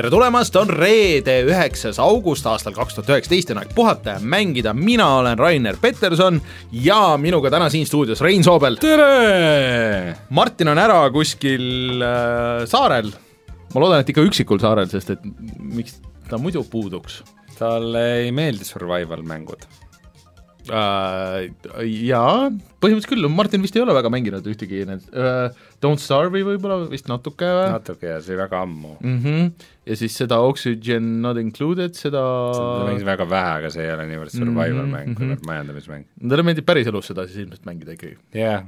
tere tulemast, on reede, üheksas august aastal kaks tuhat üheksateist on aeg puhata ja mängida, mina olen Rainer Peterson ja minuga täna siin stuudios Rein Soobel. tere! Martin on ära kuskil äh, saarel, ma loodan, et ikka üksikul saarel, sest et miks ta muidu puuduks talle ei meeldi survival mängud. äh,. Jaa, põhimõtteliselt küll, Martin vist ei ole väga mänginud ühtegi need äh, Don't Starve'i võib-olla vist natuke või? natuke ja see oli väga ammu. mm. -hmm. ja siis seda Oxygen Not Included, seda seda mängis väga vähe, aga see ei ole niivõrd survival Mhm, mäng, mhm. kuivõrd majandamismäng. talle meeldib päris elus seda siis ilmselt mängida ikkagi. jah,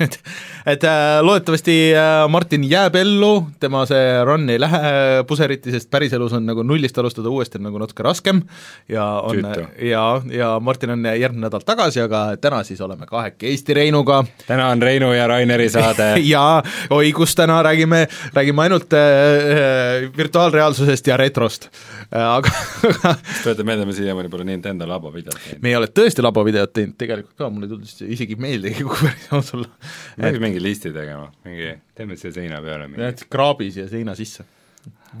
et, et äh, loodetavasti äh, Martin jääb ellu, tema see run ei lähe puseriti, sest päriselus on nagu nullist alustada uuesti nagu natuke raskem ja on Tüütu. ja, ja Martin on järgmine nädal tagasi, aga täna siis oleme kahekesti Reinuga täna on Reinu ja Raineri saade. ja oi, kus täna räägime, räägime ainult äh, virtuaalreaalsusest ja retrost äh,, aga tuletan meelde, me siiamaani pole Nintendo labo videot teinud. me ei ole tõesti labovideot teinud tegelikult ka, mulle ei tulnud isegi meelde, kui päris aus olla. Peaks mingi listi tegema, mingi, teeme siia seina peale mingi. jah, kraabi siia seina sisse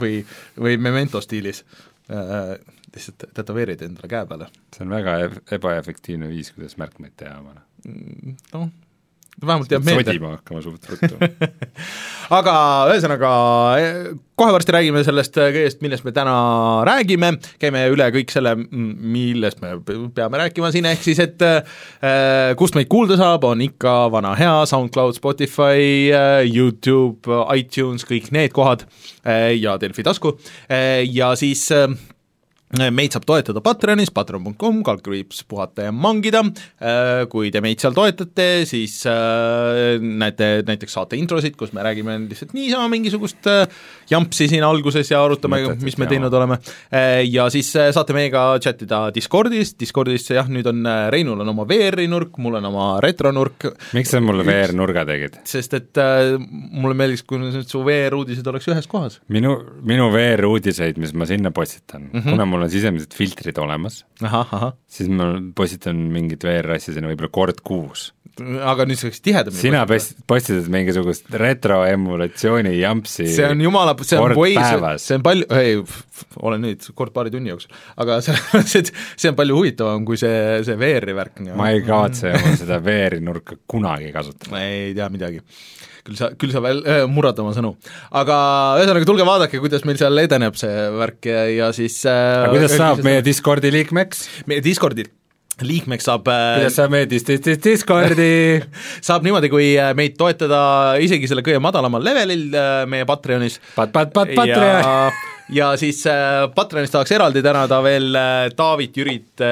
või, või memento stiilis äh,, lihtsalt tätoveerid endale käe peale. see on väga eb- ebaefektiivne viis, kuidas märkmeid teha omale. noh, vähemalt jääb meelde. sodima hakkama suht ruttu. aga ühesõnaga, kohe varsti räägime sellest kõigest, millest me täna räägime, käime üle kõik selle, millest me peame rääkima siin, ehk siis et äh, kust meid kuulda saab, on ikka vana hea SoundCloud, Spotify YouTube, iTunes, kõik need kohad äh, ja Delfi tasku äh, ja siis äh, meid saab toetada Patreonis, patreon.com, kaldkriips puhata ja mangida, kui te meid seal toetate, siis äh, näete näiteks saate introsid, kus me räägime lihtsalt niisama mingisugust äh, jampsi siin alguses ja arutame, mis me teinud oleme. ja siis äh, saate meiega chattida Discordis, Discordis jah, nüüd on äh, Reinul on oma VR-i nurk, mul on oma retronurk, miks sa mulle VR-nurga tegid? sest et äh, mulle meeldiks, kui su VR-uudised oleks ühes kohas. minu, minu VR-uudiseid, mis ma sinna postitan mm. -hmm. kuna mul on sisemised filtrid olemas, siis ma postitan mingit VR-asja sinna võib-olla kord kuus. Aga nüüd see oleks tihedamini sina pest-, postitad mingisugust retroemulatsiooni jampsi see on jumala, see on päevas. see on palju, ei, olen nüüd kord paari tunni jooksul, aga mõttes, et see on palju huvitavam kui see, see VR-i värk. ma ei kavatse oma seda VR-i nurka kunagi kasutada. ma ei tea midagi. küll sa, küll sa veel äh, murrad oma sõnu. aga ühesõnaga, tulge vaadake, kuidas meil seal edeneb see värk ja, ja siis äh, aga kuidas saab meie Discordi liikmeks? meie Discordi liikmeks saab äh, kuidas saab meie dis-, dis-, dis-, Discordi? saab niimoodi, kui äh, meid toetada isegi selle kõige madalamal levelil äh, meie Patreonis. Pat-, pat-, pat-, Patreon. ja, ja siis Patreonis tahaks eraldi tänada veel Taavit, Jürit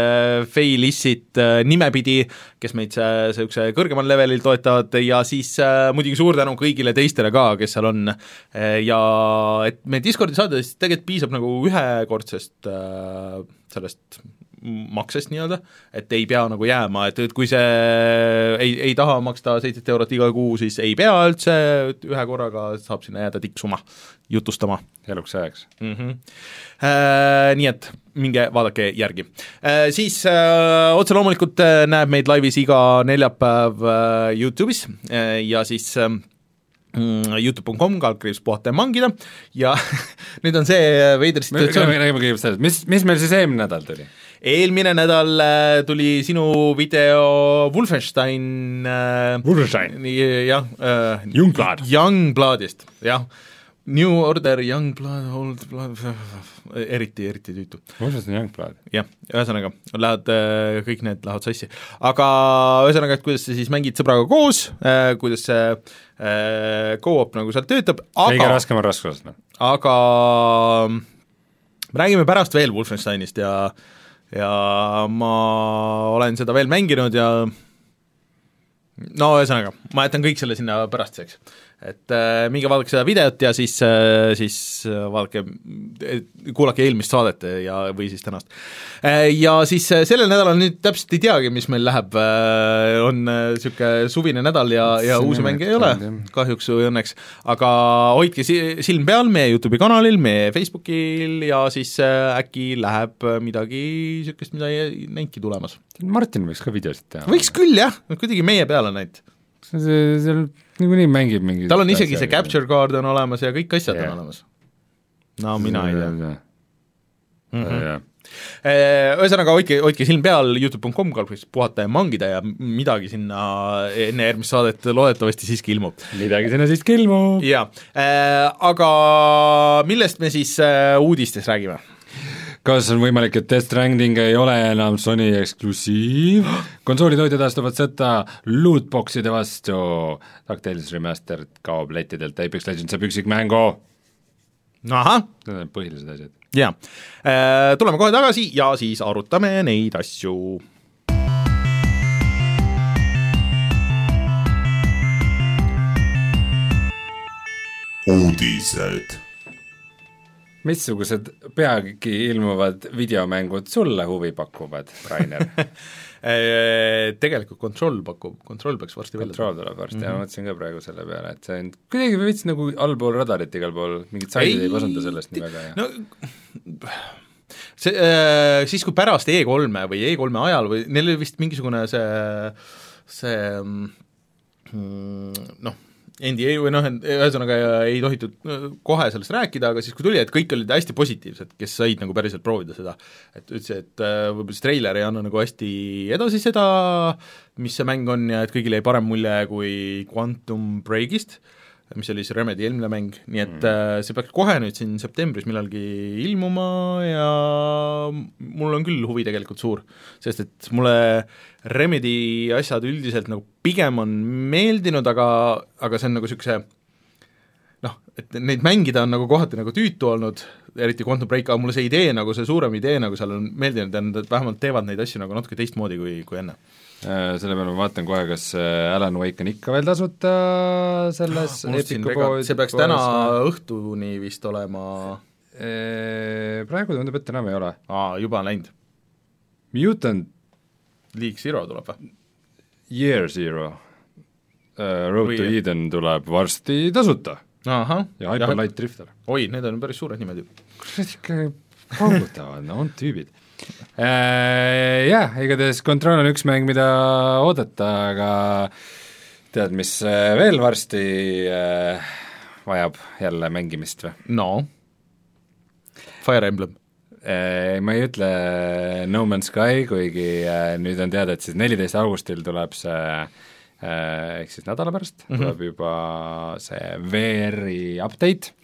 Fei Lissit nimepidi, kes meid niisuguse kõrgemal levelil toetavad ja siis muidugi suur tänu kõigile teistele ka, kes seal on. Ja et meie Discordi saades tegelikult piisab nagu ühekordsest sellest maksest nii-öelda, et ei pea nagu jääma, et, et kui see ei, ei taha maksta seitset eurot iga kuu, siis ei pea üldse, ühe korraga saab sinna jääda tiksuma, jutustama eluks ajaks. mm. -hmm. Äh, nii et minge vaadake järgi äh,. Siis äh, otse loomulikult äh, näeb meid laivis iga neljapäev äh, Youtube'is äh, ja siis äh, mm, Youtube.com, kaldkriips puhata ja mangida ja nüüd on see veider situatsioon, räägime kõigepealt sellest, mis, mis meil siis eelmine nädal tuli? Eelmine nädal äh, tuli sinu video Wolfenstein äh, Wolfenstein. jah äh,, Youngblood. Youngbloodist, jah. New Order, Youngblood, Old Blood, eriti, eriti tüütu. Wolfenstein Youngblood. jah, ühesõnaga, lähevad, kõik need lähevad sassi. aga ühesõnaga, et kuidas sa siis mängid sõbraga koos, kuidas see äh, go-op nagu seal töötab, kõige aga, raskemal raskusastmel. aga räägime pärast veel Wolfensteinist ja ja ma olen seda veel mänginud ja no ühesõnaga, ma jätan kõik selle sinna pärastiseks. Et äh, minge vaadake seda videot ja siis äh,, siis äh, vaadake, kuulake eelmist saadet ja, või siis tänast äh,. Ja siis äh, sellel nädalal nüüd täpselt ei teagi, mis meil läheb äh,, on niisugune äh, suvine nädal ja, ja uusi mänge ei ole, kahjuks või õnneks, aga hoidke si-, silm peal meie YouTube'i kanalil, meie Facebookil ja siis äh, äkki läheb midagi niisugust, mida ei näinudki tulemas. Martin võiks ka videosid teha. võiks küll jah, kuidagi meie peale näinud see, seal niikuinii mängib mingi tal on isegi see capture card on olemas ja kõik asjad yeah. on olemas. no mina ei tea mm. -hmm. Yeah. Ühesõnaga, hoidke, hoidke silm peal, Youtube.com kaldkriips puhata ja mangida ja midagi sinna enne järgmist saadet loodetavasti siiski ilmub. midagi sinna siiski ilmub. jaa, aga millest me siis uudistes räägime? Kas on võimalik, et Death Stranding ei ole enam Sony eksklusiiv? konsoolitootjad astuvad sõtta lootbox'ide vastu, DuckTales Remastered kaob lettidelt, Apex Legends saab üksikmängu. ahah. Need on põhilised asjad. jaa, äh, tuleme kohe tagasi ja siis arutame neid asju uudised missugused peagi ilmuvad videomängud sulle huvi pakuvad, Rainer? Tegelikult Control pakub, Control peaks varsti välja Control tuleb varsti mm, -hmm. ja ma mõtlesin ka praegu selle peale, et see on kuidagi veits nagu allpool radarit igal pool, mingid saidid ei pasunda sellest nii väga ja no see äh,, siis kui pärast E3-e või E3-e ajal või neil oli vist mingisugune see, see mm, noh, NDA või noh, ühesõnaga ei tohitud äh, kohe sellest rääkida, aga siis, kui tuli, et kõik olid hästi positiivsed, kes said nagu päriselt proovida seda, et ütlesid, et äh, võib-olla see treiler ei anna nagu hästi edasi seda, mis see mäng on ja et kõigile jäi parem mulje kui Quantum Breakist, mis oli see Remedi eelmine mäng, nii et mm. see peaks kohe nüüd siin septembris millalgi ilmuma ja mul on küll huvi tegelikult suur, sest et mulle Remedi asjad üldiselt nagu pigem on meeldinud, aga, aga see on nagu niisuguse noh, et neid mängida on nagu kohati nagu tüütu olnud, eriti Quantum Break, aga mulle see idee nagu, see suurem idee nagu seal on meeldinud ja nad vähemalt teevad neid asju nagu natuke teistmoodi kui, kui enne Äh, selle peale ma vaatan kohe, kas äh, Alan Wake on ikka veel tasuta selles oh, see peaks täna õhtuni vist olema äh, praegu tundub, et enam ei ole. aa, juba on läinud? Mutant League Zero tuleb või? Year Zero uh,, Road Või... to Eden tuleb varsti tasuta. ja Hyper Light Drifter. oi, need on päris suured nimed ju. kurat, ikka paugutavad, no on tüübid Äh, jah, igatahes Control on üks mäng, mida oodata, aga tead, mis äh, veel varsti äh, vajab jälle mängimist või? no, Fire Emblem äh,? Ma ei ütle No Man's Sky, kuigi äh, nüüd on teada, et siis neliteist augustil tuleb see äh, ehk siis nädala pärast mm -hmm. tuleb juba see VR-i update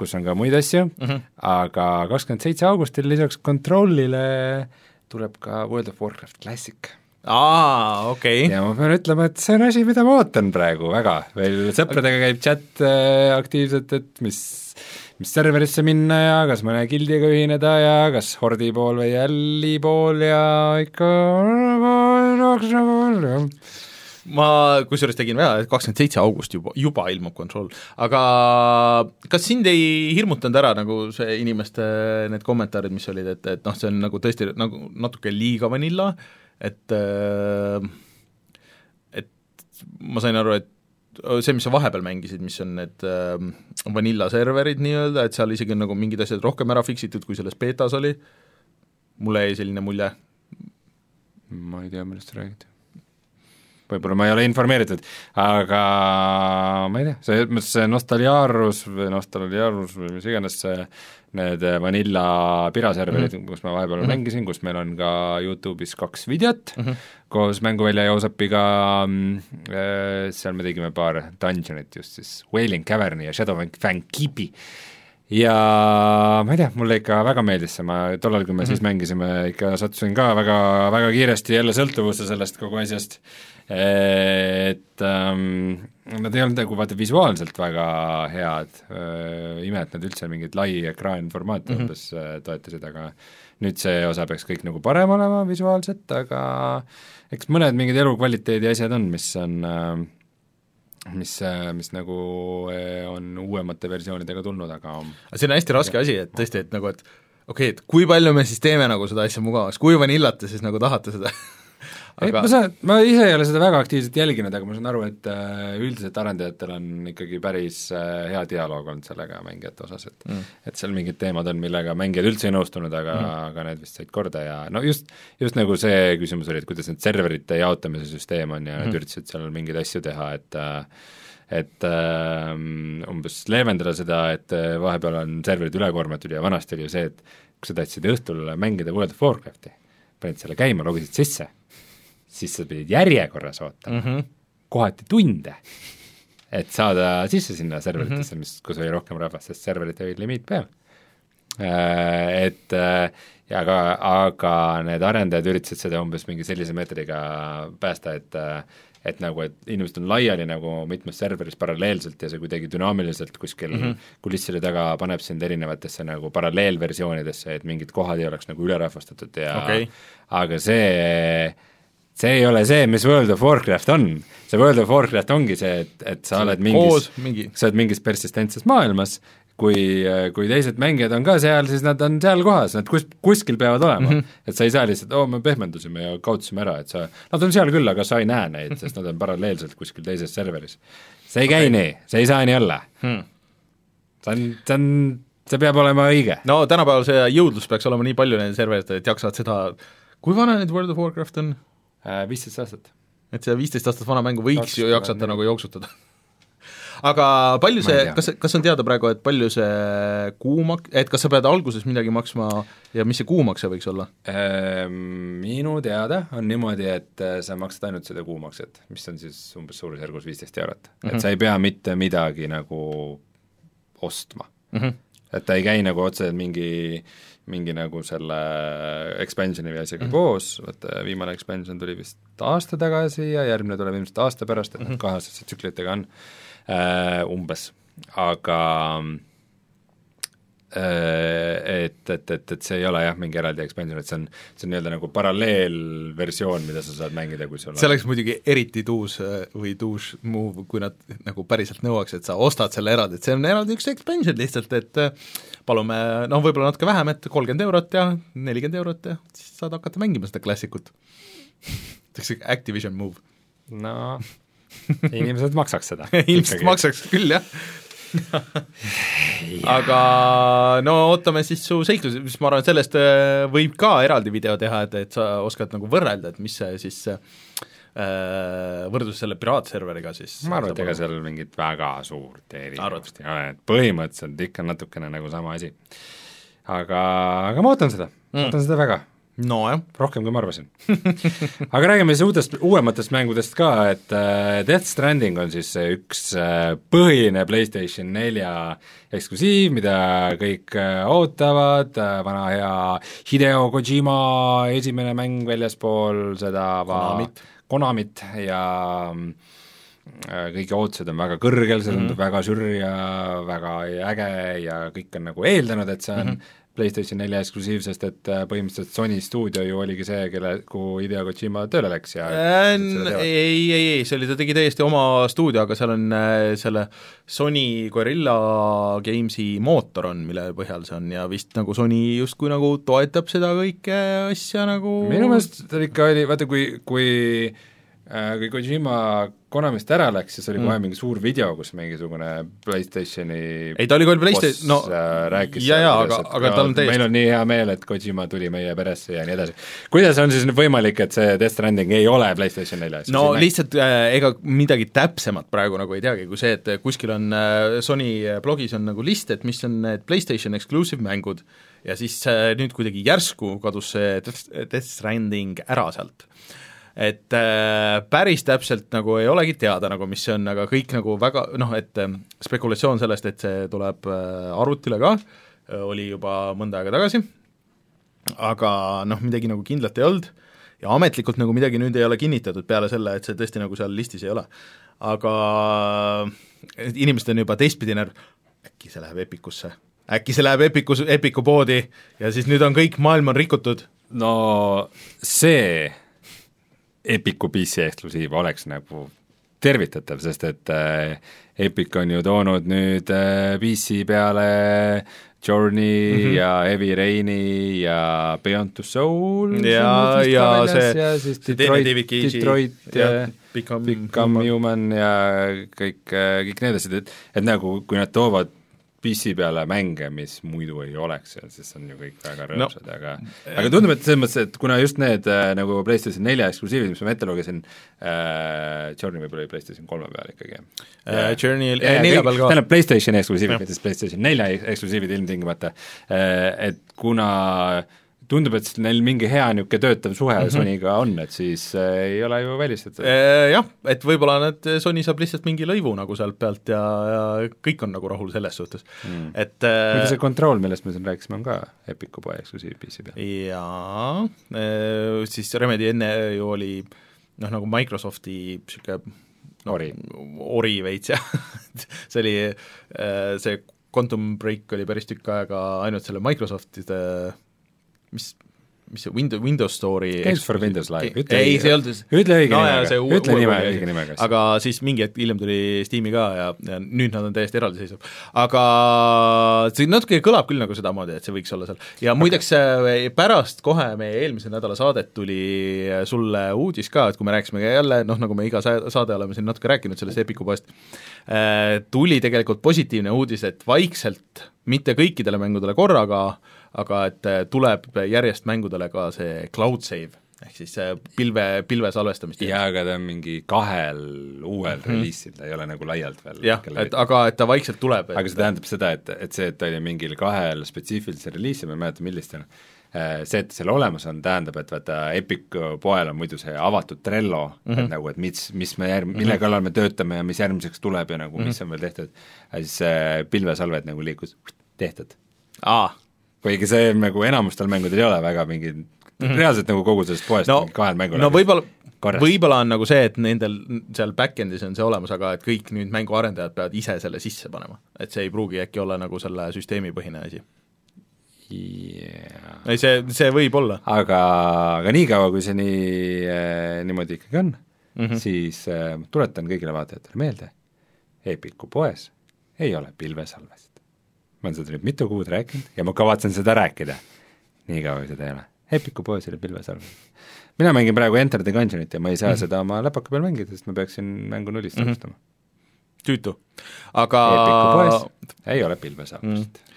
kus on ka muid asju mm, -hmm. aga kakskümmend seitse augustil lisaks Controlile tuleb ka World of Warcraft Classic. Aa, okei. Okay.. ja ma pean ütlema, et see on asi, mida ma ootan praegu väga, veel sõpradega käib chat äh, aktiivselt, et mis, mis serverisse minna ja kas mõne gildiga ühineda ja kas Hordi pool või Alli pool ja ikka ma kusjuures tegin vea, et kakskümmend seitse august juba, juba ilmub Control, aga kas sind ei hirmutanud ära nagu see inimeste need kommentaarid, mis olid, et, et noh, see on nagu tõesti nagu natuke liiga vanilla, et et ma sain aru, et see, mis sa vahepeal mängisid, mis on need äh, vanilla serverid nii-öelda, et seal isegi on nagu mingid asjad rohkem ära fix itud, kui selles betas oli, mulle jäi selline mulje. ma ei tea, millest te räägite võib-olla ma ei ole informeeritud, aga ma ei tea, selles mõttes see Nostalgiarus või Nostalgiarus või mis iganes see, need Vanilla piraserverid mm, -hmm. kus ma vahepeal mm -hmm. mängisin, kus meil on ka YouTube'is kaks videot mm -hmm. koos mänguvälja ja Josepiga, äh, seal me tegime paar dungeonit just siis, Wailing Caverni ja Shadow Fang Keepi ja ma ei tea, mulle ikka väga meeldis see, ma tollal, kui me mm -hmm. siis mängisime, ikka sattusin ka väga, väga kiiresti jälle sõltuvusse sellest kogu asjast et ähm, nad ei olnud nagu vaata visuaalselt väga head, ime, et nad üldse mingit lai ekraanformaati mm -hmm. umbes äh, toetasid, aga nüüd see osa peaks kõik nagu parem olema visuaalselt, aga eks mõned mingid elukvaliteedi asjad on, mis on äh, mis, mis nagu on uuemate versioonidega tulnud, aga see on hästi raske asi, et tõesti, et nagu, et okei okay,, et kui palju me siis teeme nagu seda asja mugavaks, kui vanillat te siis nagu tahate seda aga... ei, ma saan, ma ise ei ole seda väga aktiivselt jälginud, aga ma saan aru, et äh, üldiselt arendajatel on ikkagi päris äh, hea dialoog olnud sellega mängijate osas, et mm. et seal mingid teemad on, millega mängijad üldse ei nõustunud, aga mm., aga need vist said korda ja no just, just nagu see küsimus oli, et kuidas need serverite jaotamise süsteem on ja mm. nad üritasid seal mingeid asju teha, et äh, et äh, umbes leevendada seda, et vahepeal on serverid ülekoormatud ja vanasti oli ju see, et kui sa tahtsid õhtul mängida World of Warcrafti, panid selle käima, logisid sisse siis sa pidid järjekorras ootama mm, -hmm. kohati tunde, et saada sisse sinna serveritesse mm, -hmm. mis, kus oli rohkem rahvast, sest serveritel oli limiit peal. Äh, et äh, ja aga, aga need arendajad üritasid seda umbes mingi sellise meetodiga päästa, et et nagu, et inimesed on laiali nagu mitmes serveris paralleelselt ja see kuidagi dünaamiliselt kuskil mm -hmm. kulisside taga paneb sind erinevatesse nagu paralleelversioonidesse, et mingid kohad ei oleks nagu ülerahvastatud ja okay. aga see see ei ole see, mis World of Warcraft on. see World of Warcraft ongi see, et, et sa oled mingis, mingi. sa oled mingis persistentses maailmas, kui, kui teised mängijad on ka seal, siis nad on seal kohas, nad kus, kuskil peavad olema mm. -hmm. et sa ei saa lihtsalt, oo, me pehmendusime ja kaotasime ära, et sa, nad on seal küll, aga sa ei näe neid, sest nad on paralleelselt kuskil teises serveris. see ei käi okay. nii, see ei saa nii olla hmm.. see on, see on, see peab olema õige. no tänapäeval see jõudlus peaks olema nii palju nendel serveritel, et jaksavad seda, kui vana nüüd World of Warcraft on? Äh, viisteist aastat. et seda viisteist aastat vana mängu võiks 20, ju jaksata nagu jooksutada aga palju see, kas, kas on teada praegu, et palju see kuumak-, et kas sa pead alguses midagi maksma ja mis see kuumakse võiks olla? Ehm, minu teada on niimoodi, et äh, sa maksad ainult seda kuumakset, mis on siis umbes suurusjärgus viisteist eurot mm. -hmm. et mhm. sa ei pea mitte midagi nagu ostma mm. -hmm. et ta ei käi nagu otseselt mingi mingi nagu selle expansioni või asjaga mm -hmm. koos, vaata viimane expansion tuli vist aasta tagasi ja järgmine tuleb ilmselt aasta pärast, et mm -hmm. nad kaheaastaste tsüklitega on äh, umbes, aga äh, et, et, et, et see ei ole jah, mingi eraldi expansion, et see on, see on nii-öelda nagu paralleelversioon, mida sa saad mängida, kui sul see oleks muidugi eriti tuus äh, või tuus move, kui nad nagu päriselt nõuaks, et sa ostad selle eraldi, et see on eraldi üks expansion lihtsalt, et äh, palume noh, võib-olla natuke vähem, et kolmkümmend eurot ja nelikümmend eurot ja siis saad hakata mängima seda klassikut. see Activision move. no inimesed maksaks seda ilmselt maksaks küll, jah aga no ootame siis su seiklusi, mis ma arvan, et sellest äh, võib ka eraldi video teha, et, et sa oskad nagu võrrelda, et mis see siis äh, võrdluses selle piraatserveriga siis ma arvan, et ega seal mingit väga suurt erinevust ei ole, et põhimõtteliselt ikka natukene nagu sama asi. aga, aga ma ootan seda. Mm., ootan seda väga nojah. rohkem, kui ma arvasin aga räägime siis uutest, uuematest mängudest ka, et äh, Death Stranding on siis üks äh, põhiline PlayStation nelja eksklusiiv, mida kõik äh, ootavad vana hea Hideo Kojima esimene mäng väljaspool seda Konamit Konamit ja äh, kõigi ootused on väga kõrgel, see tundub mm -hmm. väga sür ja väga äge ja kõik on nagu eeldanud, et see on mm -hmm. PlayStation nelja eksklusiiv, sest et äh, põhimõtteliselt Sony stuudio ju oligi see, kelle, kuhu Hideo Kojima tööle läks ja äh, ei, ei, ei, see oli, ta tegi täiesti oma stuudio, aga seal on äh, selle Sony Guerilla Gamesi mootor on, mille põhjal see on ja vist nagu Sony justkui nagu toetab seda kõike asja nagu minu meelest ta ikka oli, vaata kui, kui kui Kojima Konamist ära läks, siis oli mm. kohe mingi suur video, kus mingisugune PlayStationi ei, ta oli küll PlayStation, no äh, rääkis jaa, jaa, aga, aga tal on täiesti meil on nii hea meel, et Kojima tuli meie peresse ja nii edasi. kuidas on siis nüüd võimalik, et see Death Stranding ei ole PlayStation nelja no lihtsalt äh, ega midagi täpsemat praegu nagu ei teagi, kui see, et kuskil on äh, Sony blogis on nagu list, et mis on need PlayStation exclusive mängud ja siis äh, nüüd kuidagi järsku kadus see Death Stranding ära sealt et äh, päris täpselt nagu ei olegi teada nagu, mis see on, aga kõik nagu väga noh, et äh, spekulatsioon sellest, et see tuleb äh, arvutile ka äh,, oli juba mõnda aega tagasi, aga noh, midagi nagu kindlat ei olnud ja ametlikult nagu midagi nüüd ei ole kinnitatud peale selle, et see tõesti nagu seal listis ei ole. aga inimesed on juba teistpidi närv, äkki see läheb Epicusse, äkki see läheb Epicus, Epicu poodi ja siis nüüd on kõik, maailm on rikutud. no see Epicu PC eksklusiiv oleks nagu tervitatav, sest et äh, Epic on ju toonud nüüd äh, PC peale Journey mm -hmm. ja Heavy Raini ja Beyond Two Souls ja, ja see, ja siis Detroit, Detroit ja, ja Become, Become Human ja kõik, kõik need asjad, et et nagu kui nad toovad PC peale mänge, mis muidu ei oleks seal, siis on ju kõik väga rõõmsad no,, aga aga tundub, et selles mõttes, et kuna just need äh, nagu PlayStation nelja eksklusiivid, mis ma ette lugesin äh,, Journey võib-olla oli PlayStation kolme peal ikkagi äh,. Journey nelja peal ka. tähendab, PlayStation eksklusiivid, mitte siis PlayStation nelja eksklusiivid ilmtingimata äh,, et kuna äh, tundub, et neil mingi hea niisugune töötav suhe mm -hmm. Sonyga on, et siis äh, ei ole ju välistatud e,. Jah, et võib-olla need, Sony saab lihtsalt mingi lõivu nagu sealt pealt ja, ja kõik on nagu rahul selles suhtes mm., et äh, muidu see Control, millest me siin rääkisime, on ka Epicu poe eksklusiiv PC peal. jaa e,, siis Remedi enne ju oli noh, nagu Microsofti niisugune no, ori, ori veits jah see oli, see Quantum Break oli päris tükk aega ainult selle Microsoftide mis mis see Windows, Windows Store'i Games for Windows Live, ütle ei, see ei olnud ütle õige no, nimega, ütle nime, õige nimega. aga siis mingi hetk hiljem tuli Steam'i ka ja, ja nüüd nad on täiesti eraldiseisev. aga see natuke kõlab küll nagu sedamoodi, et see võiks olla seal. ja muideks okay. pärast kohe meie eelmise nädala saadet tuli sulle uudis ka, et kui me rääkisime jälle, noh nagu me iga saade oleme siin natuke rääkinud sellest Epiku poest, äh, tuli tegelikult positiivne uudis, et vaikselt, mitte kõikidele mängudele korraga, aga et äh, tuleb järjest mängudele ka see cloud save, ehk siis see pilve, pilve salvestamist. jaa, aga ta on mingi kahel uuel mm -hmm. reliisil, ta ei ole nagu laialt veel jah, et aga et ta vaikselt tuleb. aga see tähendab seda, et, et see, et ta oli mingil kahel spetsiifilisel reliisil, ma ei mäleta, millistel, äh, see, et seal olemas on, tähendab, et vaata Epic poel on muidu see avatud Trello mm, -hmm. et nagu, et mis, mis me järg-, mille mhm. kallal me töötame ja mis järgmiseks tuleb ja nagu mm, -hmm. mis on veel tehtud, siis see pilvesalved nagu liikus tehtud. aa kuigi see nagu enamustel mängudel ei ole väga mingi mm -hmm. reaalselt nagu kogu sellest poest no, kahel mängul no võib-olla, võib-olla on nagu see, et nendel seal back-end'is on see olemas, aga et kõik nüüd mänguarendajad peavad ise selle sisse panema. et see ei pruugi äkki olla nagu selle süsteemipõhine asi yeah.. ei, see, see võib olla. aga, aga niikaua, kui see nii äh,, niimoodi ikkagi on mm, -hmm. siis äh, tuletan kõigile vaatajatele meelde, Epiku poes ei ole pilvesalvest ma olen seda nüüd mitu kuud rääkinud ja ma kavatsen seda rääkida, niikaua kui seda ei ole. Epiku poes oli pilvesalv. mina mängin praegu Enter the Gungeonit ja ma ei saa mm -hmm. seda oma läpaka peal mängida, sest ma peaksin mängu nullist mhm. alustama mm -hmm.. tüütu, aga Epiku poes ei ole pilvesalvest mm. -hmm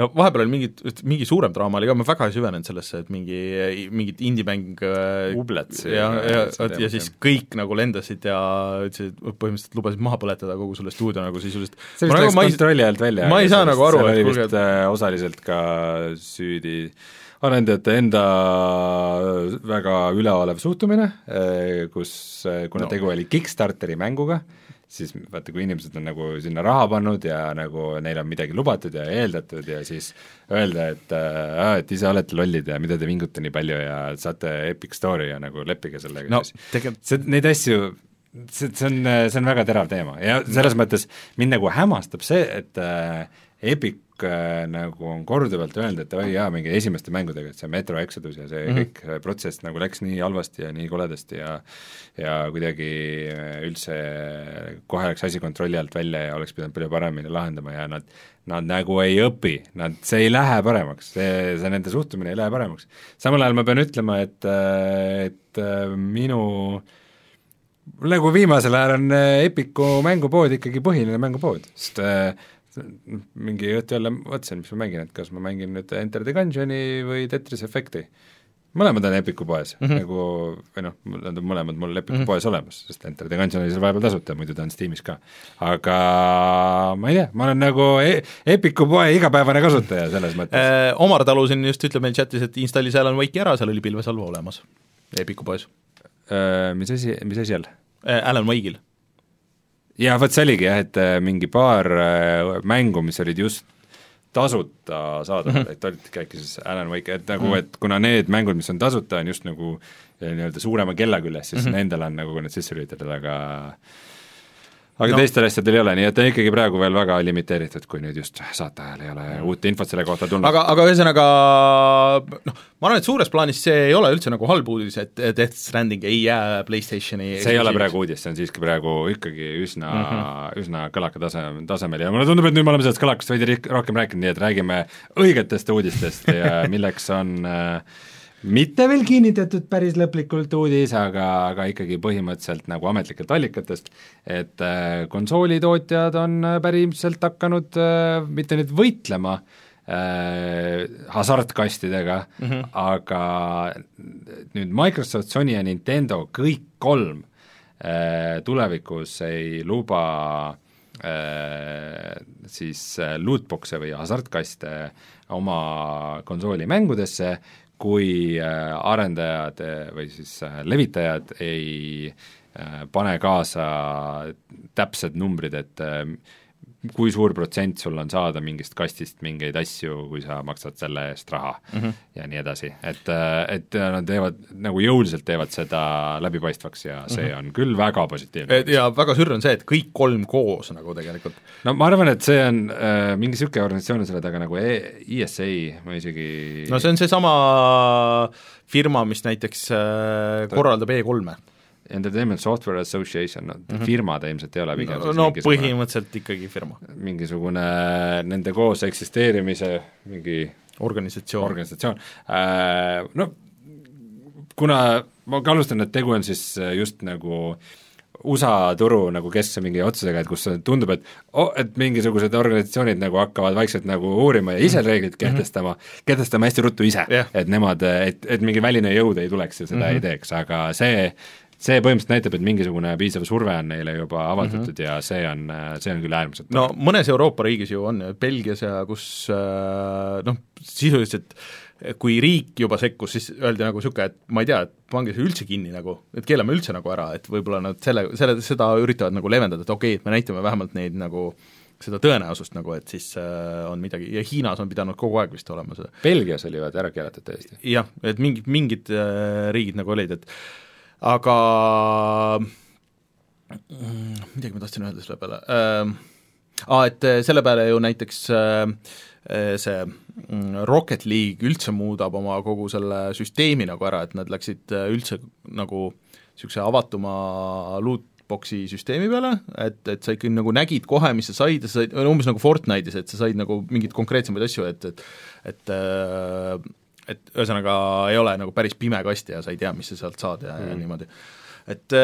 no vahepeal oli mingid, mingi suurem draama oli ka, ma väga ei süvenenud sellesse, et mingi, mingit indie-mäng äh, Ublets ja, ja, ja, ja siis kõik nagu lendasid ja ütlesid, põhimõtteliselt lubasid maha põletada kogu selle stuudio nagu sisuliselt see vist läks kontrolli alt välja. ma ei saa nagu aru, et kuulge et... Äh, osaliselt ka süüdi arendajate enda väga üleolev suhtumine, äh, kus, kuna no. tegu oli Kickstarteri mänguga, siis vaata, kui inimesed on nagu sinna raha pannud ja nagu neile on midagi lubatud ja eeldatud ja siis öelda, et äh, et ise olete lollid ja mida te vingute nii palju ja saate epic story ja nagu leppige sellega no, tegelikult see, neid asju, see, see on, see on väga terav teema. Ja selles mõttes mind nagu hämmastab see, et äh, Epic nagu on korduvalt öelnud, et oi jaa, mingi esimeste mängudega, et see Metro Exodus ja see mm -hmm. kõik see protsess nagu läks nii halvasti ja nii koledasti ja ja kuidagi äh, üldse kohe läks asi kontrolli alt välja ja oleks pidanud palju paremini lahendama ja nad nad nagu ei õpi, nad, see ei lähe paremaks, see, see nende suhtumine ei lähe paremaks. samal ajal ma pean ütlema, et, äh, et minu nagu viimasel ajal on Epiku mängupood ikkagi põhiline mängupood, sest äh, mingi jutt jälle mõtlesin, mis ma mängin, et kas ma mängin nüüd Enter the Gungeoni või Tetris Effecti. mõlemad on Epiku poes mm, -hmm. nagu või noh, on mõlemad mul Epiku mm -hmm. poes olemas, sest Enter the Gungeon oli seal vahepeal tasuta, muidu ta on Steamis ka. aga ma ei tea, ma olen nagu e Epiku poe igapäevane kasutaja selles mõttes äh,. Omar Talu siin just ütleb meil chatis, et installis Alan Wake'i ära, seal oli pilvesalve olemas Epiku poes äh,. Mis asi, mis asi all äh,? Alan Wake'il jaa, vot see oligi jah, et äh, mingi paar äh, mängu, mis olid just tasuta saadaval mm, -hmm. et olidki äkki siis Alan Wake, et nagu mm, -hmm. et kuna need mängud, mis on tasuta, on just nagu äh, nii-öelda suurema kella küljes, siis mm -hmm. nendel on nagu, need sisse lülitada, aga aga No. teistel asjadel ei ole, nii et on ikkagi praegu veel väga limiteeritud, kui nüüd just saate ajal ei ole uut infot selle kohta tulnud. aga, aga ühesõnaga noh, ma arvan, et suures plaanis see ei ole üldse nagu halb uudis, et Death Stranding ei jää PlayStationi see ei ole praegu uudis, see on siiski praegu ikkagi üsna mm, -hmm. üsna kõlaka tase, tasemel ja mulle tundub, et nüüd me oleme sellest kõlakast veidi rohkem rääkinud, nii et räägime õigetest uudistest ja milleks on äh, mitte veel kinnitatud päris lõplikult uudis, aga, aga ikkagi põhimõtteliselt nagu ametlikelt allikatest, et äh, konsoolitootjad on äh, päriselt hakanud äh, mitte nüüd võitlema äh, hasartkastidega mm, -hmm. aga nüüd Microsoft, Sony ja Nintendo, kõik kolm äh, tulevikus ei luba äh, siis lootbox'e või hasartkaste oma konsooli mängudesse, kui äh, arendajad äh, või siis äh, levitajad ei pane kaasa täpsed numbrid, et kui suur protsent sul on saada mingist kastist mingeid asju, kui sa maksad selle eest raha mm -hmm. ja nii edasi, et, et nad teevad, nagu jõuliselt teevad seda läbipaistvaks ja see mm -hmm. on küll väga positiivne. ja väga sürr on see, et kõik kolm koos nagu tegelikult. no ma arvan, et see on äh, mingi niisugune organisatsioon on selle taga nagu e ESA, ma isegi no see on seesama firma, mis näiteks äh, korraldab E3-e. Entertainment Software Association, no mm -hmm. firma ta ilmselt ei ole, pigem no, no põhimõtteliselt ikkagi firma. mingisugune nende koos eksisteerimise mingi organisatsioon, organisatsioon. Äh, no kuna ma kahtlustan, et tegu on siis just nagu USA turu nagu keskse mingi otsusega, et kus tundub, et oh, et mingisugused organisatsioonid nagu hakkavad vaikselt nagu uurima ja ise reeglid kehtestama mm, -hmm. kehtestama hästi ruttu ise yeah., et nemad, et, et mingi väline jõud ei tuleks ja seda mm -hmm. ei teeks, aga see see põhimõtteliselt näitab, et mingisugune piisav surve on neile juba avaldatud mm -hmm. ja see on, see on küll äärmiselt no mõnes Euroopa riigis ju on, Belgias ja kus noh, sisuliselt kui riik juba sekkus, siis öeldi nagu niisugune, et ma ei tea, et pange see üldse kinni nagu, et keelame üldse nagu ära, et võib-olla nad selle, selle, seda üritavad nagu leevendada, et okei okay,, et me näitame vähemalt neid nagu seda tõenäosust nagu, et siis äh, on midagi, ja Hiinas on pidanud kogu aeg vist olema see. Belgias oli vaata ära keelatud täiesti. jah, et mingid, mingid äh, riigid nagu olid, et aga midagi ma tahtsin öelda selle peale. Äh,, aa, et selle peale ju näiteks äh, see Rocket League üldse muudab oma kogu selle süsteemi nagu ära, et nad läksid üldse nagu niisuguse avatuma lootbox'i süsteemi peale, et, et sa ikkagi nagu nägid kohe, mis sa said ja sa said, umbes nagu Fortnite'is, et sa said nagu mingeid konkreetsemaid asju, et, et et äh, et ühesõnaga ei ole nagu päris pime kast ja sa ei tea, mis sa sealt saad ja mm., ja niimoodi. et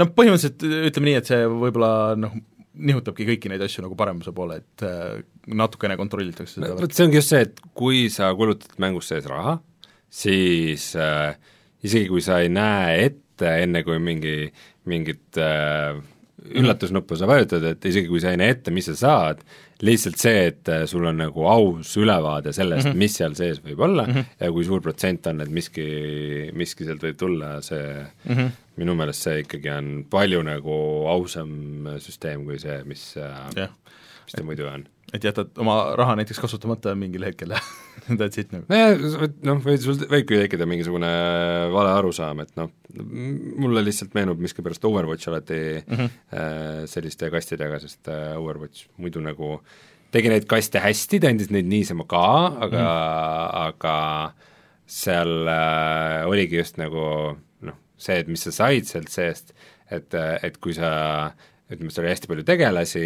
noh, põhimõtteliselt ütleme nii, et see võib-olla noh, nihutabki kõiki neid asju nagu paremuse poole, et natukene kontrollitakse seda no, vot see ongi just see, et kui sa kulutad mängus sees raha, siis äh, isegi kui sa ei näe ette, enne kui mingi, mingit äh, üllatusnuppu sa vajutad, et isegi kui sa ei näe ette, mis sa saad, lihtsalt see, et sul on nagu aus ülevaade sellest mm, -hmm. mis seal sees võib olla mm -hmm. ja kui suur protsent on, et miski, miski sealt võib tulla, see mm -hmm. minu meelest see ikkagi on palju nagu ausam süsteem kui see, mis yeah., mis ta muidu on et jätad oma raha näiteks kasutamata mingil hetkel ja that's it nagu. nojah, noh, või sul võibki tekkida mingisugune vale arusaam, et noh, mulle lihtsalt meenub miskipärast Overwatch alati mm -hmm. äh, selliste kastidega, sest äh, Overwatch muidu nagu tegi neid kaste hästi, ta andis neid niisama ka, aga mm, -hmm. aga seal äh, oligi just nagu noh, see, et mis sa said sealt seest, et, et kui sa ütleme, seal oli hästi palju tegelasi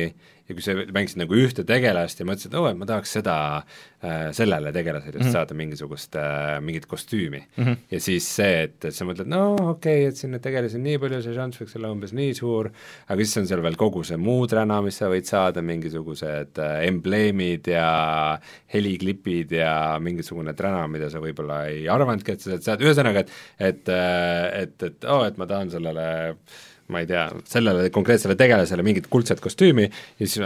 ja kui sa mängisid nagu ühte tegelast ja mõtlesid, oo, et ma tahaks seda äh,, sellele tegelasele just mm -hmm. saada mingisugust äh,, mingit kostüümi mm. -hmm. ja siis see, et, et sa mõtled, no okei okay,, et siin neid tegelasi on nii palju, see šanss võiks olla umbes nii suur, aga siis on seal veel kogu see muu träna, mis sa võid saada, mingisugused äh, embleemid ja heliklipid ja mingisugune träna, mida sa võib-olla ei arvanudki, et sa saad, ühesõnaga, et et, et, et oo et ma tahan sellele ma ei tea, sellele konkreetsele tegelasele mingit kuldset kostüümi ja siis,